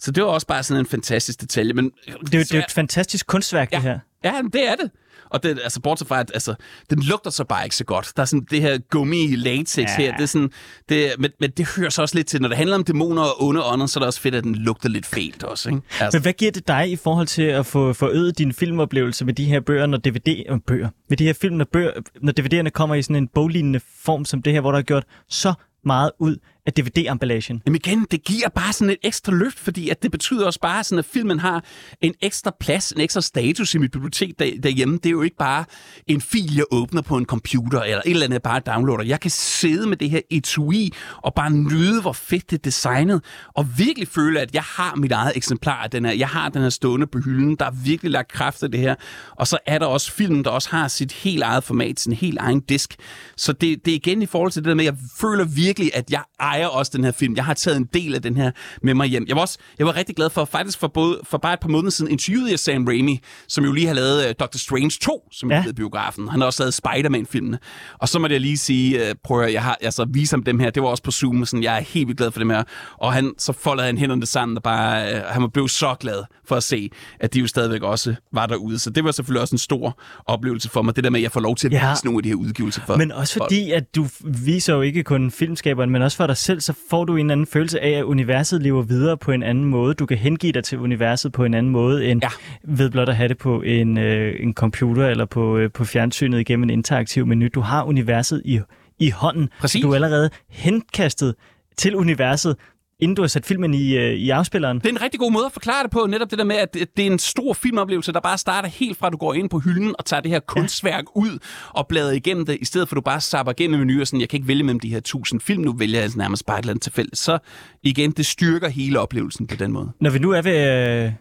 Så det var også bare sådan en fantastisk detalje. Men, Det er, det er et fantastisk kunstværk, Ja. det her. Ja, det er det. Og det, altså, bortset fra, at altså, den lugter så bare ikke så godt. Der er sådan det her gummi latex ja. her. Det er sådan, det, men, men det hører så også lidt til. Når det handler om dæmoner og onde ånder, så er det også fedt, at den lugter lidt fælt også. Ikke? Altså, Men hvad giver det dig i forhold til at få forøget din filmoplevelse med de her bøger, når DVD, øh, bøger, med de her film, når, bøger, når DVD'erne kommer i sådan en boglignende form som det her, hvor der er gjort så meget ud af DVD-emballagen? Jamen igen, det giver bare sådan et ekstra løft, fordi at det betyder også bare, sådan, at filmen har en ekstra plads, en ekstra status i mit bibliotek der, derhjemme. Det er jo ikke bare en fil, jeg åbner på en computer, eller et eller andet, jeg bare downloader. Jeg kan sidde med det her etui og bare nyde, hvor fedt det er designet, og virkelig føle, at jeg har mit eget eksemplar af den her. Jeg har den her stående på hylden. Der er virkelig lagt kraft af det her. Og så er der også filmen, der også har sit helt eget format, sin helt egen disk. Så det, det er igen i forhold til det der med, at jeg føler virkelig, at jeg ejer også den her film. Jeg har taget en del af den her med mig hjem. Jeg var, også, jeg var rigtig glad for, faktisk for, både, for bare et par måneder siden, interviewede jeg Sam Raimi, som jo lige har lavet uh, Doctor Strange 2, som Ja. er biografen. Han har også lavet Spider-Man-filmene. Og så må jeg lige sige, uh, prøv at jeg har altså vise ham dem her. Det var også på Zoom, og sådan, jeg er helt vildt glad for dem her. Og han, så foldede han hænderne sammen, og bare, uh, han blev så glad for at se, at de jo stadigvæk også var derude. Så det var selvfølgelig også en stor oplevelse for mig, det der med, at jeg får lov til at Ja. vise nogle af de her udgivelser for Men også folk. fordi, at du viser jo ikke kun filmskaberen, men også for dig selv, så får du en anden følelse af, at universet lever videre på en anden måde. Du kan hengive dig til universet på en anden måde, end Ja. ved blot at have det på en, øh, en computer eller på, øh, på fjernsynet igennem en interaktiv menu. Du har universet i, i hånden. Præcis. Du er allerede henkastet til universet, inden du har sat filmen i, øh, i afspilleren. Det er en rigtig god måde at forklare det på, netop det der med, at det det er en stor filmoplevelse, der bare starter helt fra, at du går ind på hylden og tager det her kunstværk ud og bladrer igennem det, i stedet for at du bare sapper igennem menuer, sådan, jeg kan ikke vælge mellem de her tusind film, nu vælger jeg altså nærmest bare et eller andet tilfældigt. Så igen, det styrker hele oplevelsen på den måde. Når vi nu er ved øh,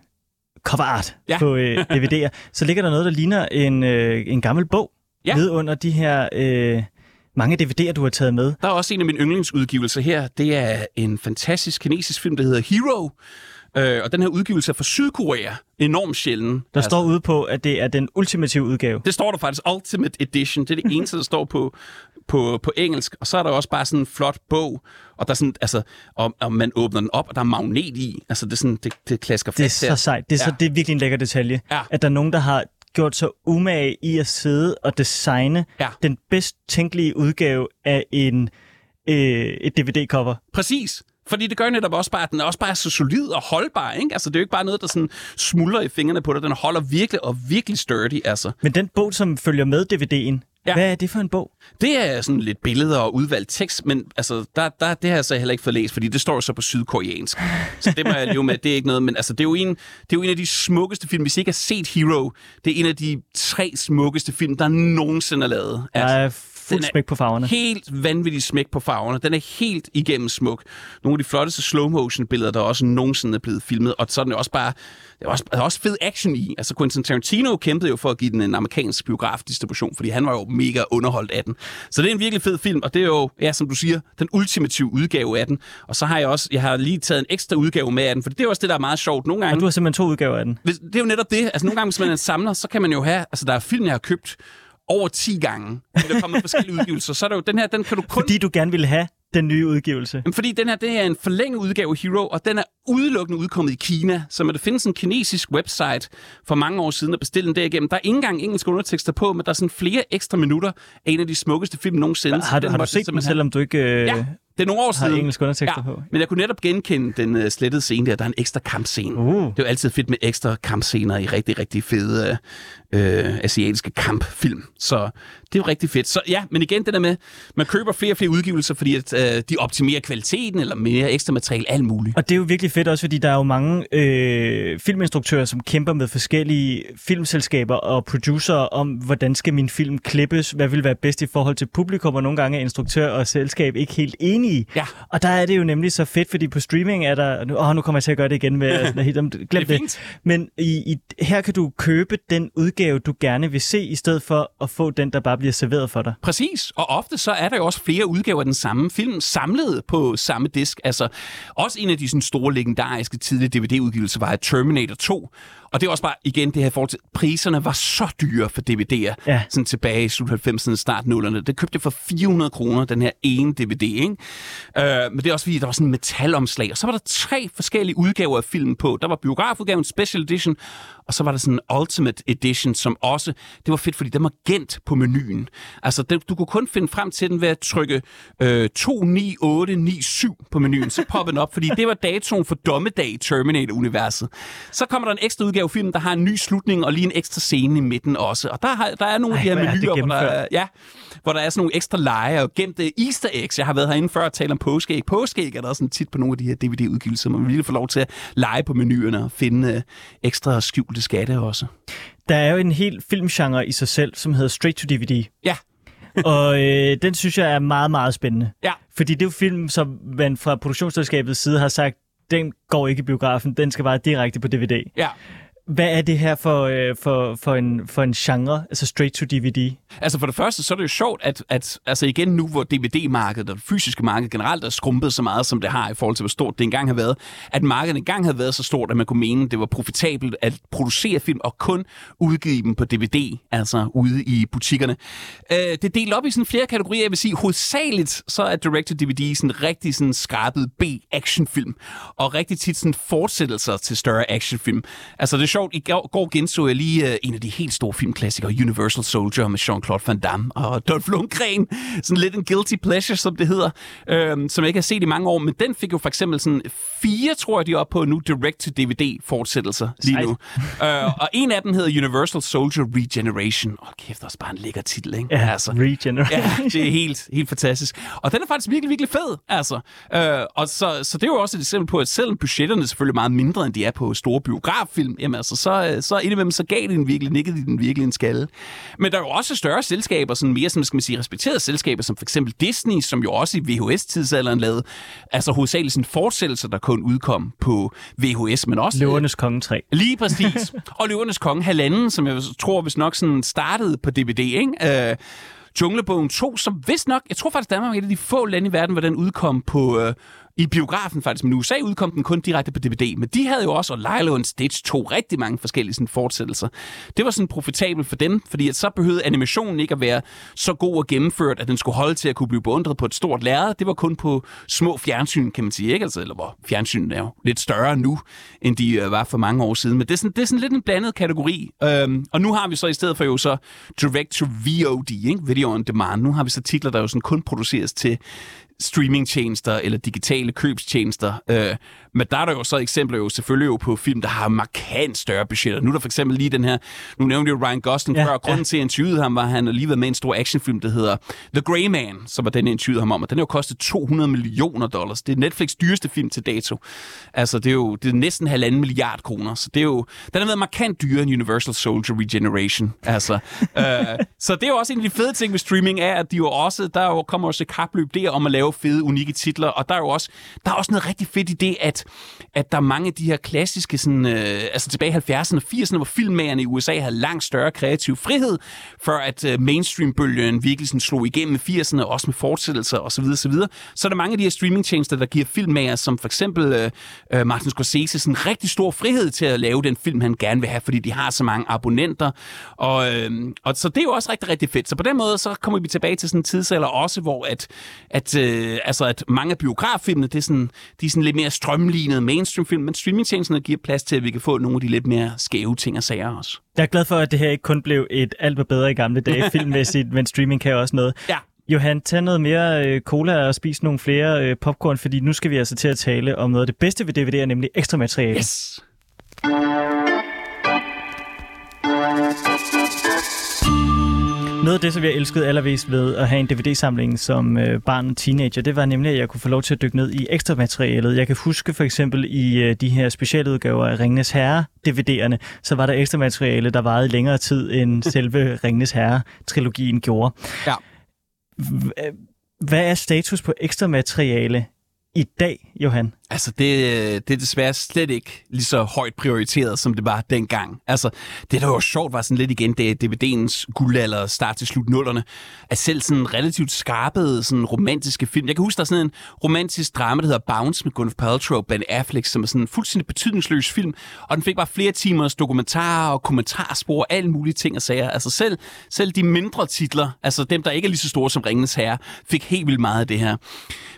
cover art ja. Ja. på øh, DVD'er, så ligger der noget, der ligner en, øh, en gammel bog Ja. nede under de her øh, mange DVD'er, du har taget med. Der er også en af mine yndlingsudgivelser her. Det er en fantastisk kinesisk film, der hedder Hero. Øh, og den her udgivelse er fra Sydkorea. Enormt sjælden. Der altså. står ude på, at det er den ultimative udgave. Det står der faktisk Ultimate Edition. Det er det eneste, der står på, på, på engelsk. Og så er der også bare sådan en flot bog, og der er sådan, altså, og, og man åbner den op, og der er magnet i. Altså, det, er sådan, det, det klasker Det er fast så sejt. Det er, ja. så, det er virkelig en lækker detalje, Ja. at der er nogen, der har gjort så umage i at sidde og designe Ja. den bedst tænkelige udgave af en øh, et DVD-cover. Præcis. Fordi det gør netop også bare, at den er også bare så solid og holdbar. Ikke? Altså, det er jo ikke bare noget, der sådan smuldrer i fingrene på dig. Den holder virkelig og virkelig sturdy. Altså. Men den bog, som følger med DVD'en, ja. Hvad er det for en bog? Det er sådan lidt billeder og udvalgt tekst, men altså, der, der, det har jeg så heller ikke fået læst, fordi det står så på sydkoreansk. Så det må jeg leve med, det er ikke noget, men altså, det er, jo en, det er jo en af de smukkeste film. Hvis I ikke har set Hero, det er en af de tre smukkeste film, der nogensinde er lavet. Altså, er fuld smæk på farverne. Helt vanvittigt smæk på farverne. Den er helt igennem smuk. Nogle af de flotteste slow-motion-billeder, der også nogensinde er blevet filmet. Og så er den også bare... Der er også, der er også fed action i. Altså Quentin Tarantino kæmpede jo for at give den en amerikansk biografdistribution, fordi han var jo mega underholdt af den. Så det er en virkelig fed film, og det er jo, ja, som du siger, den ultimative udgave af den. Og så har jeg også, jeg har lige taget en ekstra udgave med af den, for det er også det, der er meget sjovt. Nogle gange, Og du har simpelthen to udgaver af den. hvis, det er jo netop det. Altså nogle gange, hvis man er samler, så kan man jo have... Altså der er film, jeg har købt over 10 gange. Der er kommet forskellige udgivelser. Så er der jo den her, den kan du kun... Fordi du gerne ville have den nye udgivelse. Jamen, fordi den her, det er en forlænget udgave af Hero, og den er udelukkende udkommet i Kina. Så man der findes en kinesisk website for mange år siden at bestille den derigennem. Der er ikke engang engelske undertekster på, men der er sådan flere ekstra minutter af en af de smukkeste film nogensinde. Har, du, den har du set den, selvom du ikke øh, Ja, det er nogle år har siden. engelske undertekster på? Men jeg kunne netop genkende den uh, slettede scene der. Der er en ekstra kampscene. Uh. Det er jo altid fedt med ekstra kampscener i rigtig, rigtig fede øh, asiatiske kampfilm. Så det er jo rigtig fedt. Så ja, men igen det der med, man køber flere og flere udgivelser, fordi at, øh, de optimerer kvaliteten, eller mere ekstra materiale, alt muligt. Og det er jo virkelig fedt også, fordi der er jo mange øh, filminstruktører, som kæmper med forskellige filmselskaber og producer om, hvordan skal min film klippes, hvad vil være bedst i forhold til publikum, og nogle gange er instruktør og selskab ikke helt enige. Ja. Og der er det jo nemlig så fedt, fordi på streaming er der... Åh, nu kommer jeg til at gøre det igen med... sådan, helt, glem Det. Men i, i, her kan du købe den udgave, du gerne vil se, i stedet for at få den, der bare bliver serveret for dig. Præcis, og ofte så er der jo også flere udgaver af den samme film, samlet på samme disk. Altså, også en af de sådan, store legendariske tidlige DVD-udgivelser var Terminator 2. Og det er også bare, igen, det her forhold til, priserne var så dyre for DVD'er, Ja. sådan tilbage i slut 90'erne, start 0'erne. Det købte jeg for 400 kroner, den her ene DVD, ikke? Øh, men det er også fordi, der var sådan en metalomslag, og så var der tre forskellige udgaver af filmen på. Der var biografudgaven, Special Edition, og så var der sådan en Ultimate Edition, som også, det var fedt, fordi den var gemt på menuen. Altså, det, du kunne kun finde frem til den ved at trykke øh, 29897 på menuen, så poppede den op, fordi det var datoen for dommedag i Terminator-universet. Så kommer der en ekstra udgave filmen, der har en ny slutning og lige en ekstra scene i midten også. Og der, har, der er nogle af de Ej, her er menuer, hvor der, er- ja, hvor der er sådan nogle ekstra lege og gemte easter eggs. Jeg har været herinde før og talt om påskeæg. Påskeæg er der også sådan tit på nogle af de her DVD-udgivelser. Man vil virkelig få lov til at lege på menuerne og finde øh, ekstra skjulte skatte også. Der er jo en hel filmgenre i sig selv, som hedder Straight to DVD. Ja, Og øh, den synes jeg er meget, meget spændende. ja. Fordi det er jo film, som man fra produktionsselskabets side har sagt, den går ikke i biografen, den skal bare direkte på DVD. Ja. Hvad er det her for, øh, for, for, en, for en genre, altså straight to DVD? Altså for det første, så er det jo sjovt, at, at altså igen nu, hvor DVD-markedet og det fysiske marked generelt er skrumpet så meget, som det har i forhold til, hvor stort det engang har været, at markedet engang havde været så stort, at man kunne mene, det var profitabelt at producere film og kun udgive dem på DVD, altså ude i butikkerne. Øh, det er delt op i sådan flere kategorier. Jeg vil sige, hovedsageligt så er Direct-to-DVD sådan rigtig sådan skrabet B-actionfilm, og rigtig tit sådan fortsættelser til større actionfilm. Altså det er sjovt, i går, genså jeg lige øh, en af de helt store filmklassikere, Universal Soldier med Jean-Claude Van Damme og Dolph Lundgren. Sådan lidt en guilty pleasure, som det hedder, øh, som jeg ikke har set i mange år, men den fik jo for eksempel sådan fire, tror jeg, de er oppe på nu, direct-to-DVD-fortsættelser lige nu. øh, og en af dem hedder Universal Soldier Regeneration. Åh, kæft, også bare en lækker titel, ikke? Ja, altså. Regeneration. Ja, det er helt, helt fantastisk. Og den er faktisk virkelig, virkelig fed, altså. Øh, og så, så det er jo også et eksempel på, at selvom budgetterne er selvfølgelig meget mindre, end de er på store biograffilm, jamen altså, så, øh, så indimellem så gav de den virkelig, nikkede de den virkelig en skalle. Men der er jo også større selskaber, sådan mere, som skal man sige, respekterede selskaber, som for eksempel Disney, som jo også i VHS-tidsalderen lavede, altså hovedsageligt sådan fortsættelser, der kun udkom på VHS, men også... Løvernes Konge 3. Lige præcis. og Løvernes Konge halvanden, som jeg tror, hvis nok sådan startede på DVD, ikke? Øh, Junglebogen 2, som vist nok, jeg tror faktisk, Danmark er et af de få lande i verden, hvor den udkom på, øh, i biografen faktisk, men i USA udkom den kun direkte på DVD. Men de havde jo også, og Lilo and Stitch, to rigtig mange forskellige sådan, fortsættelser. Det var sådan profitabelt for dem, fordi at så behøvede animationen ikke at være så god og gennemført, at den skulle holde til at kunne blive beundret på et stort lærred. Det var kun på små fjernsyn, kan man sige, ikke? Altså, eller hvor fjernsynet er jo lidt større nu, end de øh, var for mange år siden. Men det er sådan, det er sådan lidt en blandet kategori. Øhm, og nu har vi så i stedet for jo så direct to VOD, ikke? Video on demand. Nu har vi så titler, der jo sådan kun produceres til streamingtjenester eller digitale købstjenester. Øh, men der er der jo så eksempler jo selvfølgelig jo på film, der har markant større budgetter. Nu er der for eksempel lige den her, nu nævnte jo Ryan Gosling Ja, før, og grunden ja. til, at jeg interviewede ham, var, at han lige været med en stor actionfilm, der hedder The Grey Man, som var den, jeg interviewede ham om, og den har jo kostet 200 millioner dollars. Det er Netflix dyreste film til dato. Altså, det er jo det er næsten halvanden milliard kroner, så det er jo, den har været markant dyrere end Universal Soldier Regeneration. Altså, øh, så det er jo også en af de fede ting med streaming, er, at de jo også, der jo kommer også et kapløb der om at lave fede, unikke titler, og der er jo også, der er også noget rigtig fedt i det, at, at der er mange af de her klassiske, sådan, øh, altså tilbage i 70'erne og 80'erne, hvor filmmagerne i USA havde langt større kreativ frihed, før at øh, mainstream-bølgen virkelig sådan slog igennem i 80'erne, også med fortsættelser osv. osv. Så er der mange af de her streamingtjenester, der giver filmmager, som for eksempel øh, øh, Martin Scorsese, sådan rigtig stor frihed til at lave den film, han gerne vil have, fordi de har så mange abonnenter. Og, øh, og så det er jo også rigtig, rigtig fedt. Så på den måde, så kommer vi tilbage til sådan en tidsalder også, hvor at, at, øh, altså at mange af biograffilmene, det er sådan, de er sådan lidt mere strømlignede mainstream-film, men streamingtjenesterne giver plads til, at vi kan få nogle af de lidt mere skæve ting og sager også. Jeg er glad for, at det her ikke kun blev et alt var bedre i gamle dage filmmæssigt, men streaming kan også noget. Ja. Johan, tag noget mere øh, cola og spis nogle flere øh, popcorn, fordi nu skal vi altså til at tale om noget af det bedste ved DVD'er, nemlig ekstra materiale. Yes! Noget af det, som jeg elskede allermest ved at have en DVD-samling som øh, barn og teenager, det var nemlig, at jeg kunne få lov til at dykke ned i ekstra materialet. Jeg kan huske for eksempel i øh, de her specialudgaver af Ringnes Herre-DVD'erne, så var der ekstra materiale, der varede længere tid, end selve Ringnes Herre-trilogien gjorde. Ja. H- Hvad er status på ekstra materiale i dag, Johan? Altså, det, det er desværre slet ikke lige så højt prioriteret, som det var dengang. Altså, det der var sjovt var sådan lidt igen, det er DVD'ens guldalder start til slut nullerne, at selv sådan relativt skarpede, sådan romantiske film. Jeg kan huske, der er sådan en romantisk drama, der hedder Bounce med Gwyneth Paltrow og Ben Affleck, som er sådan en fuldstændig betydningsløs film, og den fik bare flere timers dokumentarer og kommentarspor og alle mulige ting og sager. Altså selv, selv de mindre titler, altså dem, der ikke er lige så store som Ringens Herre, fik helt vildt meget af det her.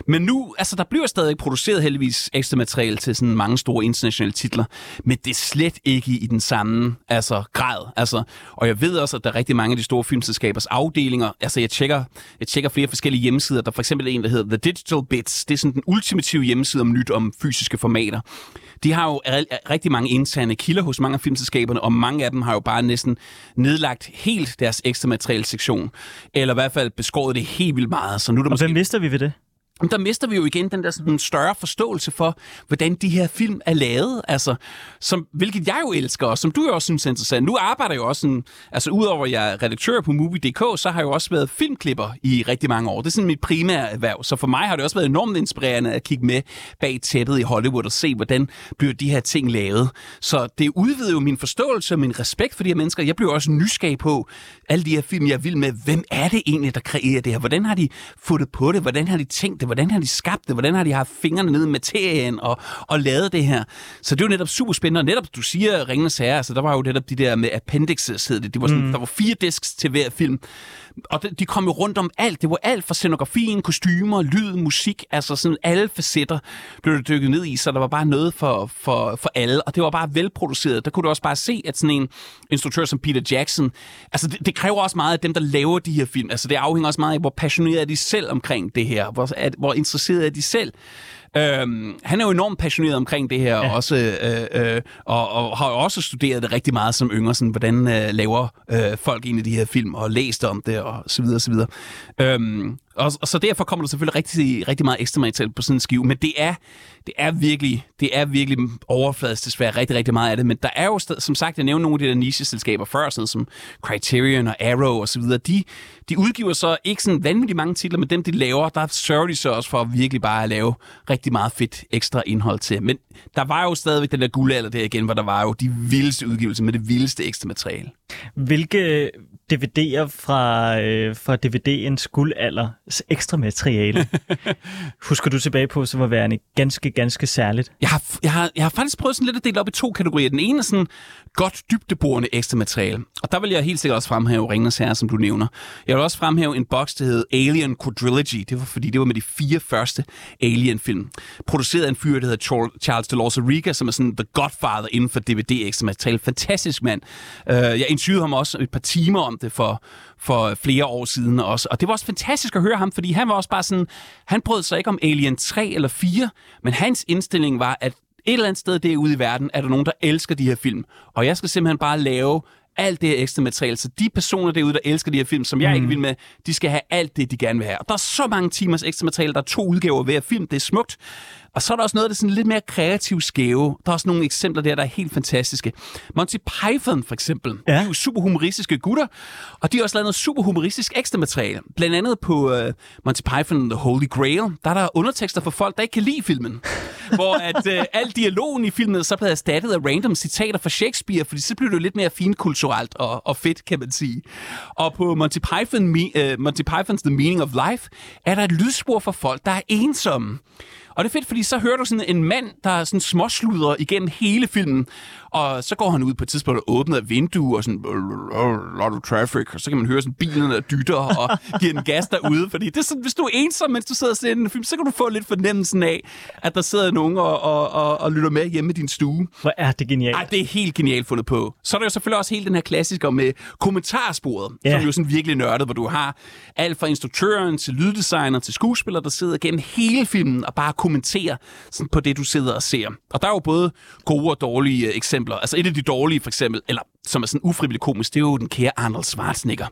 Men nu, altså der bliver stadig produceret heldigvis ekstra materiale til sådan mange store internationale titler, men det er slet ikke i den samme altså, grad. Altså, og jeg ved også, at der er rigtig mange af de store filmselskabers afdelinger. Altså jeg tjekker, jeg tjekker flere forskellige hjemmesider. Der er for eksempel en, der hedder The Digital Bits. Det er sådan den ultimative hjemmeside om nyt om fysiske formater. De har jo rigtig mange interne kilder hos mange af filmselskaberne, og mange af dem har jo bare næsten nedlagt helt deres ekstra materiale sektion, eller i hvert fald beskåret det helt vildt meget. Så nu er der Og måske hvem mister vi ved det? Der mister vi jo igen den der sådan større forståelse for, hvordan de her film er lavet, altså, som, hvilket jeg jo elsker, og som du jo også synes er interessant. Nu arbejder jeg jo også sådan, altså udover at jeg er redaktør på Movie.dk, så har jeg jo også været filmklipper i rigtig mange år. Det er sådan mit primære erhverv, så for mig har det også været enormt inspirerende at kigge med bag tæppet i Hollywood og se, hvordan bliver de her ting lavet. Så det udvider jo min forståelse og min respekt for de her mennesker. Jeg bliver også nysgerrig på alle de her film, jeg vil med. Hvem er det egentlig, der kreerer det her? Hvordan har de fundet på det? Hvordan har de tænkt det? Hvordan har de skabt det? Hvordan har de haft fingrene nede i materien og, og lavet det her? Så det er jo netop super spændende. Og netop, du siger Ringenes Herre, altså der var jo netop de der med appendixes, hed det. det var sådan, mm. Der var fire disks til hver film. Og de, de kom jo rundt om alt. Det var alt fra scenografien, kostymer, lyd, musik, altså sådan alle facetter blev det dykket ned i, så der var bare noget for, for, for alle, og det var bare velproduceret. Der kunne du også bare se, at sådan en instruktør som Peter Jackson, altså det, det kræver også meget af dem, der laver de her film. Altså det afhænger også meget af, hvor passionerede er de selv omkring det her, hvor, at, hvor interesserede er de selv. Øhm, han er jo enormt passioneret omkring det her, ja. også, øh, øh, og, og har jo også studeret det rigtig meget som yngre, sådan, hvordan øh, laver øh, folk egentlig de her film, og læst om det, og så videre, og så videre. Øhm, og, og så derfor kommer der selvfølgelig rigtig, rigtig meget ekstra materiale på sådan en skive, men det er, det er virkelig, det er virkelig overfladisk desværre rigtig, rigtig meget af det, men der er jo, som sagt, jeg nævnte nogle af de der niche-selskaber før, sådan som Criterion og Arrow og så videre, de, de udgiver så ikke sådan vanvittigt mange titler, men dem de laver, der sørger de så også for virkelig bare at lave rigtig meget fedt ekstra indhold til. Men der var jo stadigvæk den der guldalder der igen, hvor der var jo de vildeste udgivelser med det vildeste ekstra materiale. Hvilke DVD'er fra, øh, fra DVD'ens guldalder ekstra materiale husker du tilbage på, som var værende ganske, ganske særligt? Jeg har, jeg, har, jeg har faktisk prøvet sådan lidt at dele op i to kategorier. Den ene er sådan godt dybdeborende ekstra materiale. Og der vil jeg helt sikkert også fremhæve Ringens Herre, som du nævner. Jeg vil også fremhæve en boks, der hed Alien Quadrilogy. Det var fordi, det var med de fire første Alien-film. Produceret af en fyr, der hedder Char- Charles de Los Riga, som er sådan the godfather inden for DVD ekstra materiale. Fantastisk mand. Uh, jeg interviewede ham også et par timer om det for, for flere år siden også. Og det var også fantastisk at høre ham, fordi han var også bare sådan, han brød sig ikke om Alien 3 eller 4, men hans indstilling var, at et eller andet sted derude i verden, er der nogen, der elsker de her film. Og jeg skal simpelthen bare lave alt det her ekstra materiale. Så de personer derude, der elsker de her film, som jeg mm. ikke vil med, de skal have alt det, de gerne vil have. Og der er så mange timers ekstra materiale. Der er to udgaver hver film. Det er smukt. Og så er der også noget af det sådan lidt mere kreativt skæve. Der er også nogle eksempler der, der er helt fantastiske. Monty Python for eksempel. Ja. De er jo super humoristiske gutter. Og de har også lavet noget super humoristisk ekstra materiale. Blandt andet på uh, Monty Python The Holy Grail, der er der undertekster for folk, der ikke kan lide filmen. hvor at uh, al dialogen i filmen så bliver erstattet af random citater fra Shakespeare, fordi så bliver det jo lidt mere finkulturelt og, og fedt, kan man sige. Og på Monty, Python, Me, uh, Monty Python's The Meaning of Life er der et lydspor for folk, der er ensomme. Og det er fedt, fordi så hører du sådan en mand, der er sådan småsluder igennem hele filmen. Og så går han ud på et tidspunkt og åbner et vindue og sådan, lot of traffic, og så kan man høre sådan bilen der dytter og giver en gas derude. Fordi det er sådan, hvis du er ensom, mens du sidder og ser en film, så kan du få lidt fornemmelsen af, at der sidder nogen og, og, og, og lytter med hjemme i din stue. Hvor er det genialt. Ej, det er helt genialt fundet på. Så er der jo selvfølgelig også hele den her klassiker med kommentarsporet, Ja. som jo er sådan virkelig nørdet, hvor du har alt fra instruktøren til lyddesigner til skuespiller, der sidder gennem hele filmen og bare kommenterer sådan på det, du sidder og ser. Og der er jo både gode og dårlige øh, eksempler. Altså et af de dårlige for eksempel, eller som er sådan ufrivillig komisk, det er jo den kære Arnold Schwarzenegger.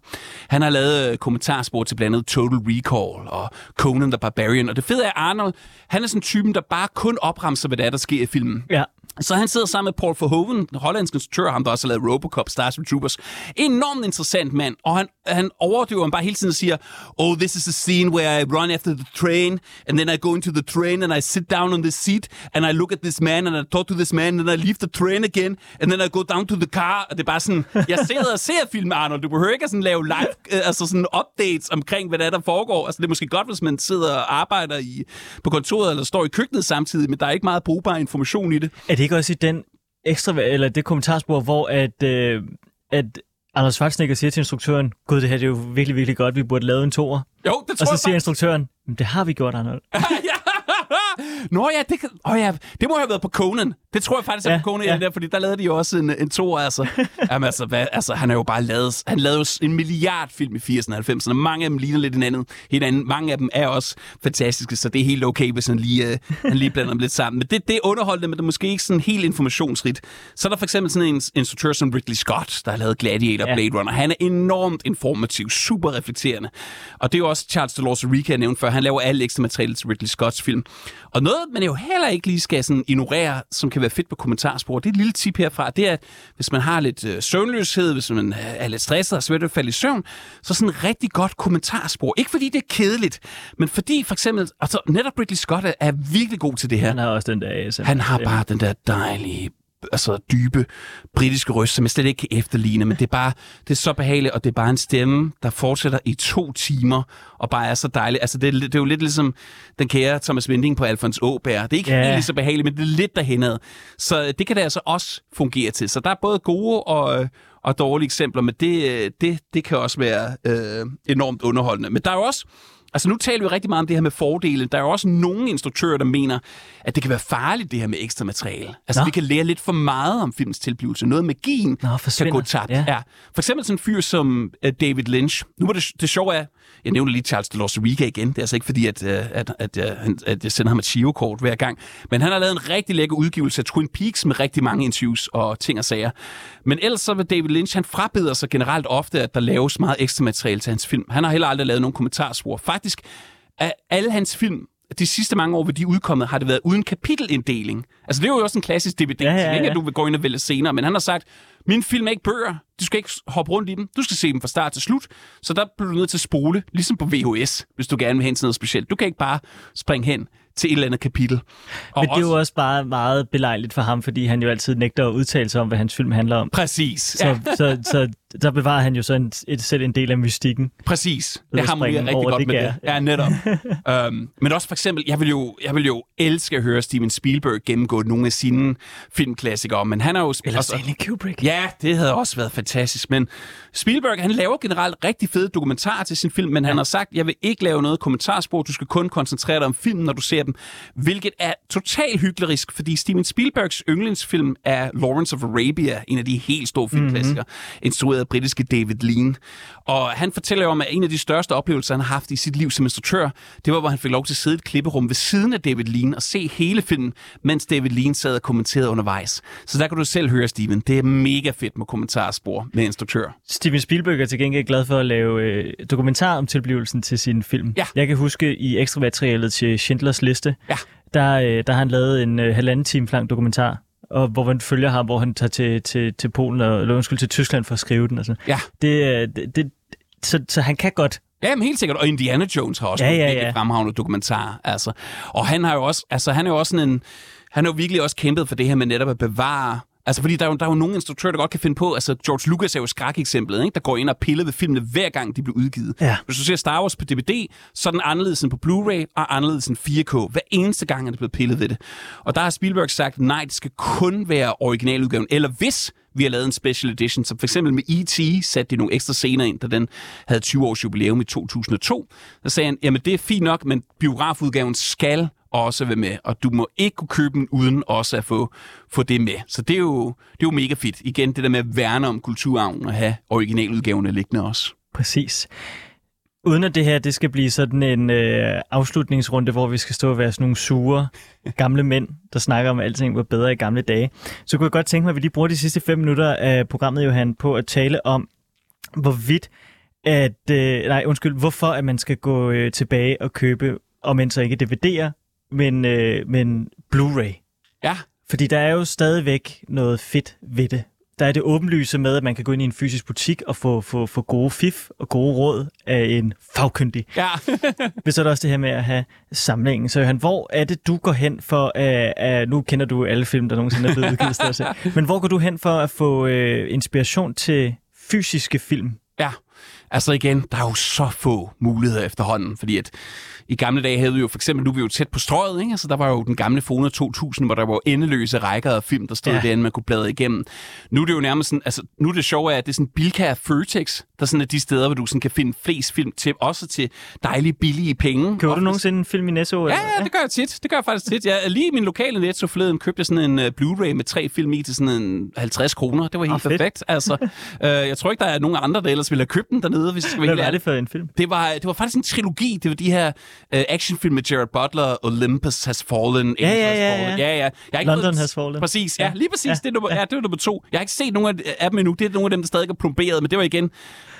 Han har lavet øh, kommentarspor til blandt andet Total Recall og Conan the Barbarian. Og det fede er, Arnold, han er sådan typen, der bare kun opremser, hvad der er, der sker i filmen. Ja. Så han sidder sammen med Paul Verhoeven, den hollandske instruktør, ham der også har lavet Robocop, Starship Troopers. Enormt interessant mand, og han, han overdøver ham bare hele tiden og siger, oh, this is a scene where I run after the train, and then I go into the train, and I sit down on the seat, and I look at this man, and I talk to this man, and then I leave the train again, and then I go down to the car, og det er bare sådan, jeg sidder og ser film, Arnold, du behøver ikke at sådan lave live, øh, altså sådan updates omkring, hvad der er, der foregår. Altså det er måske godt, hvis man sidder og arbejder i, på kontoret, eller står i køkkenet samtidig, men der er ikke meget brugbar information i det. Er det ikke også i den ekstra, eller det kommentarspor, hvor at, øh, at Anders Schwarzenegger siger til instruktøren, gud, det her det er jo virkelig, virkelig godt, vi burde lave en toer. Jo, det tror Og så jeg siger instruktøren, "Men det har vi gjort, Arnold. ja. Nå ja, det, kan, oh ja, det må have været på Conan. Det tror jeg faktisk er Ja, på Conan, ja. der, fordi der lavede de jo også en, en to, altså. Jamen, altså, hvad, altså, han har jo bare lavet, han lavede jo en milliard film i 80'erne og 90'erne. Mange af dem ligner lidt hinanden. hinanden. Mange af dem er også fantastiske, så det er helt okay, hvis han lige, uh, han lige blander dem lidt sammen. Men det, det er underholdende, men det er måske ikke sådan helt informationsrigt. Så er der for eksempel sådan en instruktør som Ridley Scott, der har lavet Gladiator Ja. Blade Runner. Han er enormt informativ, super reflekterende. Og det er jo også Charles Delors Rica, jeg nævnte før. Han laver alle ekstra materiale til Ridley Scotts film. Og noget, man jo heller ikke lige skal sådan ignorere, som kan være fedt på kommentarspor, det er et lille tip herfra, det er, at hvis man har lidt øh, søvnløshed, hvis man øh, er lidt stresset og svært at falde i søvn, så sådan rigtig godt kommentarspor. Ikke fordi det er kedeligt, men fordi for eksempel, altså netop Ridley Scott er, er virkelig god til det her. Han har også den der ASMR. Han har bare den der dejlige, altså dybe britiske røst, som jeg slet ikke kan efterligne, men det er bare, det er så behageligt, og det er bare en stemme, der fortsætter i to timer, og bare er så dejlig. Altså, det er, det er jo lidt ligesom den kære Thomas Winding på Alfons Åbær. Det er ikke Ja. helt lige så behageligt, men det er lidt derhenad. Så det kan det altså også fungere til. Så der er både gode og, og dårlige eksempler, men det, øh, det, det kan også være øh, enormt underholdende. Men der er jo også Altså nu taler vi rigtig meget om det her med fordele. Der er jo også nogle instruktører, der mener, at det kan være farligt det her med ekstra materiale. Altså Nå. vi kan lære lidt for meget om filmens tilblivelse. Noget af magien Nå, kan forsvinder. gå tabt. Ja. Ja. For eksempel sådan en fyr som uh, David Lynch. Nu var det, det sjove er, jeg nævner lige Charles Delors Riga igen. Det er altså ikke fordi, at, øh, at, at, at, han- at jeg sender ham et Chio-kort hver gang. Men han har lavet en rigtig lækker udgivelse af Twin Peaks med rigtig mange interviews og ting og sager. Men ellers så vil David Lynch, han frabeder sig generelt ofte, at der laves meget ekstra materiale til hans film. Han har heller aldrig lavet nogen kommentarspor. Faktisk, af alle hans film, de sidste mange år, hvor de er udkommet, har det været uden kapitelinddeling. Altså, det er jo også en klassisk DVD, Ja, ja, ja, ikke at du vil gå ind og vælge senere, men han har sagt, min film er ikke bøger, du skal ikke hoppe rundt i dem, du skal se dem fra start til slut, så der bliver du nødt til at spole, ligesom på VHS, hvis du gerne vil hen til noget specielt. Du kan ikke bare springe hen til et eller andet kapitel. Og Men det er jo også bare meget belejligt for ham, fordi han jo altid nægter at udtale sig om, hvad hans film handler om. Præcis. Så, Ja, så, så der bevarer han jo så en, et, selv en del af mystikken. præcis. Det springe rigtig over godt det med gær. det. Ja, netop. um, men også for eksempel, jeg vil, jo, jeg vil jo elske at høre Steven Spielberg gennemgå nogle af sine filmklassikere, men han er jo... Eller også- Stanley Kubrick. Ja, det havde også været fantastisk. Men Spielberg, han laver generelt rigtig fede dokumentarer til sin film, men han har sagt, jeg vil ikke lave noget kommentarspor, du skal kun koncentrere dig om filmen, når du ser dem. Hvilket er totalt hyklerisk, fordi Steven Spielbergs yndlingsfilm er Lawrence of Arabia, en af de helt store filmklassikere, mm-hmm. instrueret af britiske David Lean. Og han fortæller om, at en af de største oplevelser, han har haft i sit liv som instruktør, det var, hvor han fik lov til at sidde i et klipperum ved siden af David Lean og se hele filmen, mens David Lean sad og kommenterede undervejs. Så der kan du selv høre, Steven. Det er mega fedt med kommentarspor med instruktør. Steven Spielberg er til gengæld glad for at lave øh, dokumentar om tilblivelsen til sin film. Ja. Jeg kan huske i ekstra materialet til Schindlers Liste, Ja. der, øh, der har han lavet en øh, halvanden time lang dokumentar, og hvor man følger ham, hvor han tager til, til, til Polen, og, eller undskyld, til Tyskland for at skrive den. Altså. Ja. Det, øh, det, det, så, så han kan godt. Ja, men helt sikkert. Og Indiana Jones har også Ja, ja, ja, ja. fremragende dokumentarer. Altså. Og han har jo også, altså han er jo også sådan en, han har jo virkelig også kæmpet for det her med netop at bevare Altså, fordi der er, jo, der er jo nogle instruktører, der godt kan finde på, altså George Lucas er jo skrækeksemplet, ikke? der går ind og piller ved filmene hver gang, de bliver udgivet. Ja. Hvis du ser Star Wars på DVD, så er den anderledes end på Blu-ray og anderledes end 4K. Hver eneste gang er det blevet pillet ved det. Og der har Spielberg sagt, nej, det skal kun være originaludgaven. Eller hvis vi har lavet en special edition, som for eksempel med E.T. satte de nogle ekstra scener ind, da den havde 20 års jubilæum i 2002. Der sagde han, jamen det er fint nok, men biografudgaven skal også være med, og du må ikke kunne købe den uden også at få, få det med. Så det er, jo, det er jo mega fedt. Igen, det der med at værne om kulturarven og have originaludgaverne liggende også. Præcis. uden at det her det skal blive sådan en øh, afslutningsrunde, hvor vi skal stå og være sådan nogle sure gamle mænd, der snakker om, at alting var bedre i gamle dage, så kunne jeg godt tænke mig, at vi lige bruger de sidste fem minutter af programmet, Johan, på at tale om, hvorvidt at, øh, nej undskyld, hvorfor at man skal gå øh, tilbage og købe, om end så ikke DVD'er, men, øh, men Blu-ray. Ja, Fordi der er jo stadigvæk noget fedt ved det. Der er det åbenlyse med, at man kan gå ind i en fysisk butik og få, få, få gode fif og gode råd af en fagkyndig. ja. Men så er der også det her med at have samlingen. Så Johan, hvor er det, du går hen for at... Uh, nu kender du alle film, der nogensinde er blevet udgivet. Men hvor går du hen for at få uh, inspiration til fysiske film? Ja, altså igen, der er jo så få muligheder efterhånden, fordi at i gamle dage havde vi jo for eksempel, nu er vi jo tæt på strøget, ikke? Altså, der var jo den gamle Fona 2000, hvor der var endeløse rækker af film, der stod Ja. derinde, man kunne bladre igennem. Nu er det jo nærmest sådan, altså nu er det sjove er, at det er sådan Bilka og Føtex, der sådan er de steder, hvor du sådan kan finde flest film til, også til dejlige billige penge. Køber du nogensinde en film i Netto? Ja, ja, det gør jeg tit. Det gør jeg faktisk tit. Jeg, lige i min lokale netto forleden købte sådan en uh, Blu-ray med tre film i til sådan en 50 kroner. Det var helt Ah, perfekt. Altså, uh, jeg tror ikke, der er nogen andre, der ellers ville have købt den dernede, hvis jeg skal Hvad var det for en film? Det var, det var faktisk en trilogi. Det var de her uh, actionfilm med Jared Butler, Olympus Has Fallen, Ja, ja, Has ja, Fallen. ja. ja, ja. Jeg har ikke London Has Fallen. Præcis, ja, Ja. lige præcis. Ja, Det, er nummer, ja. det var nummer to. Jeg har ikke set nogen af dem endnu. Det er nogle af dem, der stadig er plomberet, men det var igen...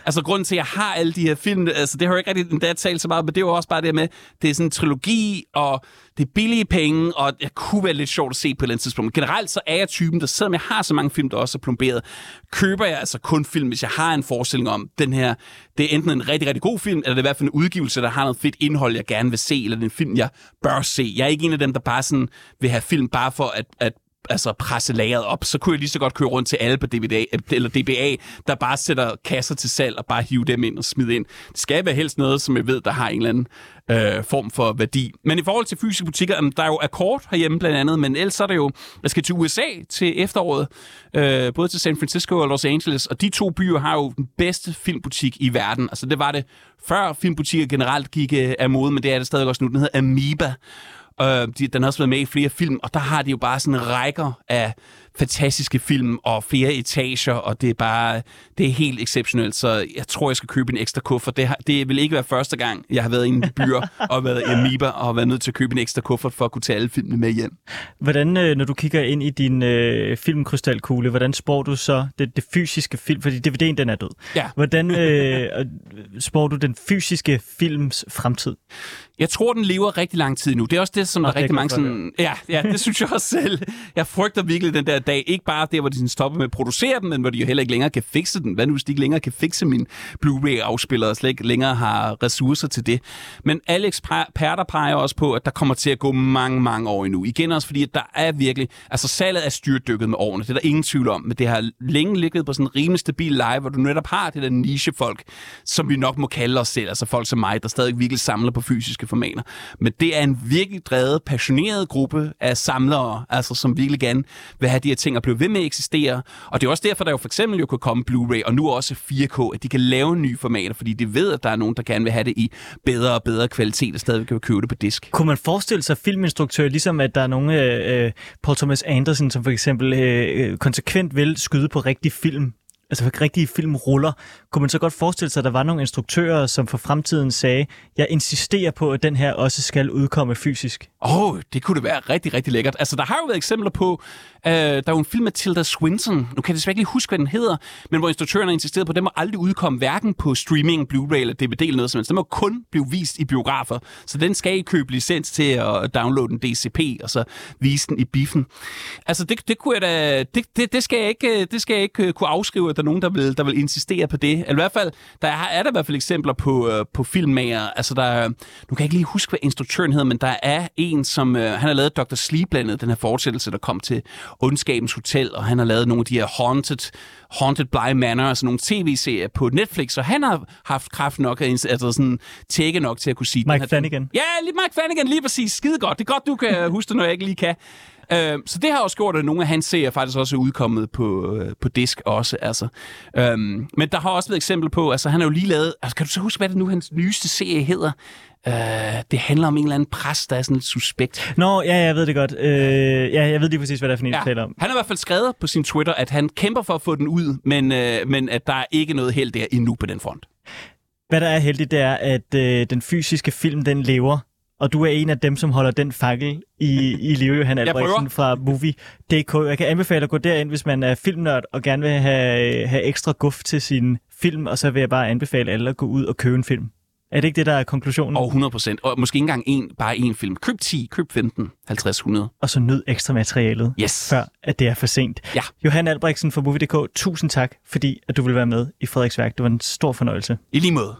Altså, grunden til, at jeg har alle de her film, altså, det har jo ikke rigtig endda talt så meget, men det var også bare det med, det er sådan en trilogi, og det er billige penge, og det kunne være lidt sjovt at se på et eller andet tidspunkt. Men generelt så er jeg typen, der selvom jeg har så mange film, der også er plomberet, køber jeg altså kun film, hvis jeg har en forestilling om, den her, det er enten en rigtig, rigtig god film, eller det er i hvert fald en udgivelse, der har noget fedt indhold, jeg gerne vil se, eller det er en film, jeg bør se. Jeg er ikke en af dem, der bare sådan vil have film bare for at, at altså presse lageret op, så kunne jeg lige så godt køre rundt til alle på DVD, øh, eller DBA, der bare sætter kasser til salg og bare hive dem ind og smide ind. Det skal være helst noget, som jeg ved, der har en eller anden øh, form for værdi. Men i forhold til fysiske butikker, jamen, der er jo Akkord herhjemme blandt andet, men ellers så er der jo, jeg skal til USA til efteråret, øh, både til San Francisco og Los Angeles, og de to byer har jo den bedste filmbutik i verden. Altså det var det før filmbutikker generelt gik øh, af mode, men det er det stadig også nu. Den hedder Amoeba. Øh, de, den har også været med i flere film, og der har de jo bare sådan rækker af fantastiske film og flere etager, og det er bare, det er helt exceptionelt, så jeg tror, jeg skal købe en ekstra kuffert. Det, har, det vil ikke være første gang, jeg har været i en byer og været i Amoeba og været nødt til at købe en ekstra kuffert for at kunne tage alle filmene med hjem. Hvordan, øh, når du kigger ind i din øh, filmkrystalkugle, hvordan spår du så det, det fysiske film? Fordi DVD'en, den er død. Ja. Hvordan øh, øh, spår du den fysiske films fremtid? Jeg tror, den lever rigtig lang tid nu. Det er også det, som der er rigtig mange sådan... Ja, ja, det synes jeg også selv. Jeg frygter virkelig den der dag. Ikke bare der, hvor de stopper med at producere den, men hvor de jo heller ikke længere kan fikse den. Hvad nu, hvis de ikke længere kan fikse min Blu-ray-afspiller, og slet ikke længere har ressourcer til det. Men alle eksperter peger også på, at der kommer til at gå mange, mange år endnu. Igen også fordi, at der er virkelig... Altså, salget er styrdykket med årene. Det er der ingen tvivl om. Men det har længe ligget på sådan en rimelig stabil leje, hvor du netop har det der nichefolk, som vi nok må kalde os selv. Altså folk som mig, der stadig virkelig samler på fysiske formater. Men det er en virkelig drevet, passioneret gruppe af samlere, altså som virkelig gerne vil have de her ting at blive ved med at eksistere. Og det er også derfor, der jo for eksempel jo kunne komme Blu-ray, og nu også 4K, at de kan lave nye formater, fordi de ved, at der er nogen, der gerne vil have det i bedre og bedre kvalitet, og stadig kan købe det på disk. Kunne man forestille sig filminstruktør, ligesom at der er nogle, øh, Paul Thomas Anderson, som for eksempel øh, øh, konsekvent vil skyde på rigtig film, altså for rigtige filmruller, kunne man så godt forestille sig, at der var nogle instruktører, som for fremtiden sagde, jeg insisterer på, at den her også skal udkomme fysisk. Åh, oh, det kunne det være rigtig, rigtig lækkert. Altså, der har jo været eksempler på, øh, der er jo en film med Tilda Swinton, nu kan jeg desværre ikke huske, hvad den hedder, men hvor instruktøren har insisteret på, at den må aldrig udkomme, hverken på streaming, Blu-ray eller DVD eller noget som helst. Den må kun blive vist i biografer, så den skal I købe licens til at downloade en DCP, og så vise den i biffen. Altså, det, det kunne jeg da, det, det, det, skal jeg ikke, det skal jeg ikke øh, kunne afskrive, at der er nogen, der vil, der vil insistere på det. Eller i hvert fald, der er, er der i hvert fald eksempler på, øh, på filmmager. Altså, der er, nu kan jeg ikke lige huske, hvad instruktøren hedder, men der er en, som, øh, han har lavet Dr. Sleep-landet, den her fortsættelse, der kom til Ondskabens Hotel, og han har lavet nogle af de her Haunted, Haunted Bly Manor, altså nogle tv-serier på Netflix, og han har haft kraft nok, at- altså sådan tække nok til at kunne sige... den Mike her- Flanagan. Ja, lige Mike Flanagan, lige præcis. Skide godt. Det er godt, du kan huske det, når jeg ikke lige kan. Øh, så det har også gjort, at nogle af hans serier faktisk også er udkommet på, øh, på disk også. Altså. Øhm, men der har også været eksempel på, altså han har jo lige lavet, altså kan du så huske, hvad det nu hans nyeste serie hedder? Øh, det handler om en eller anden præst, der er sådan lidt suspekt. Nå, ja, jeg ved det godt. Øh, ja, jeg ved lige præcis, hvad det er for en, ja. taler om. Han har i hvert fald skrevet på sin Twitter, at han kæmper for at få den ud, men, øh, men at der er ikke noget held der endnu på den front. Hvad der er heldigt, det er, at øh, den fysiske film, den lever. Og du er en af dem, som holder den fakkel i, i live, Johan. Albrechtsen fra Movie.dk. Jeg kan anbefale at gå derind, hvis man er filmnørd og gerne vil have, have ekstra guf til sin film, og så vil jeg bare anbefale alle at gå ud og købe en film. Er det ikke det, der er konklusionen? Og 100 procent. Og måske ikke engang en, bare en film. Køb 10, køb 15, 50, 100. og så nyd ekstra materialet, Yes. før at det er for sent. Ja. Johan Albrechtsen fra Movie.dk, tusind tak, fordi at du vil være med i Frederiksværk. Det var en stor fornøjelse. I lige måde.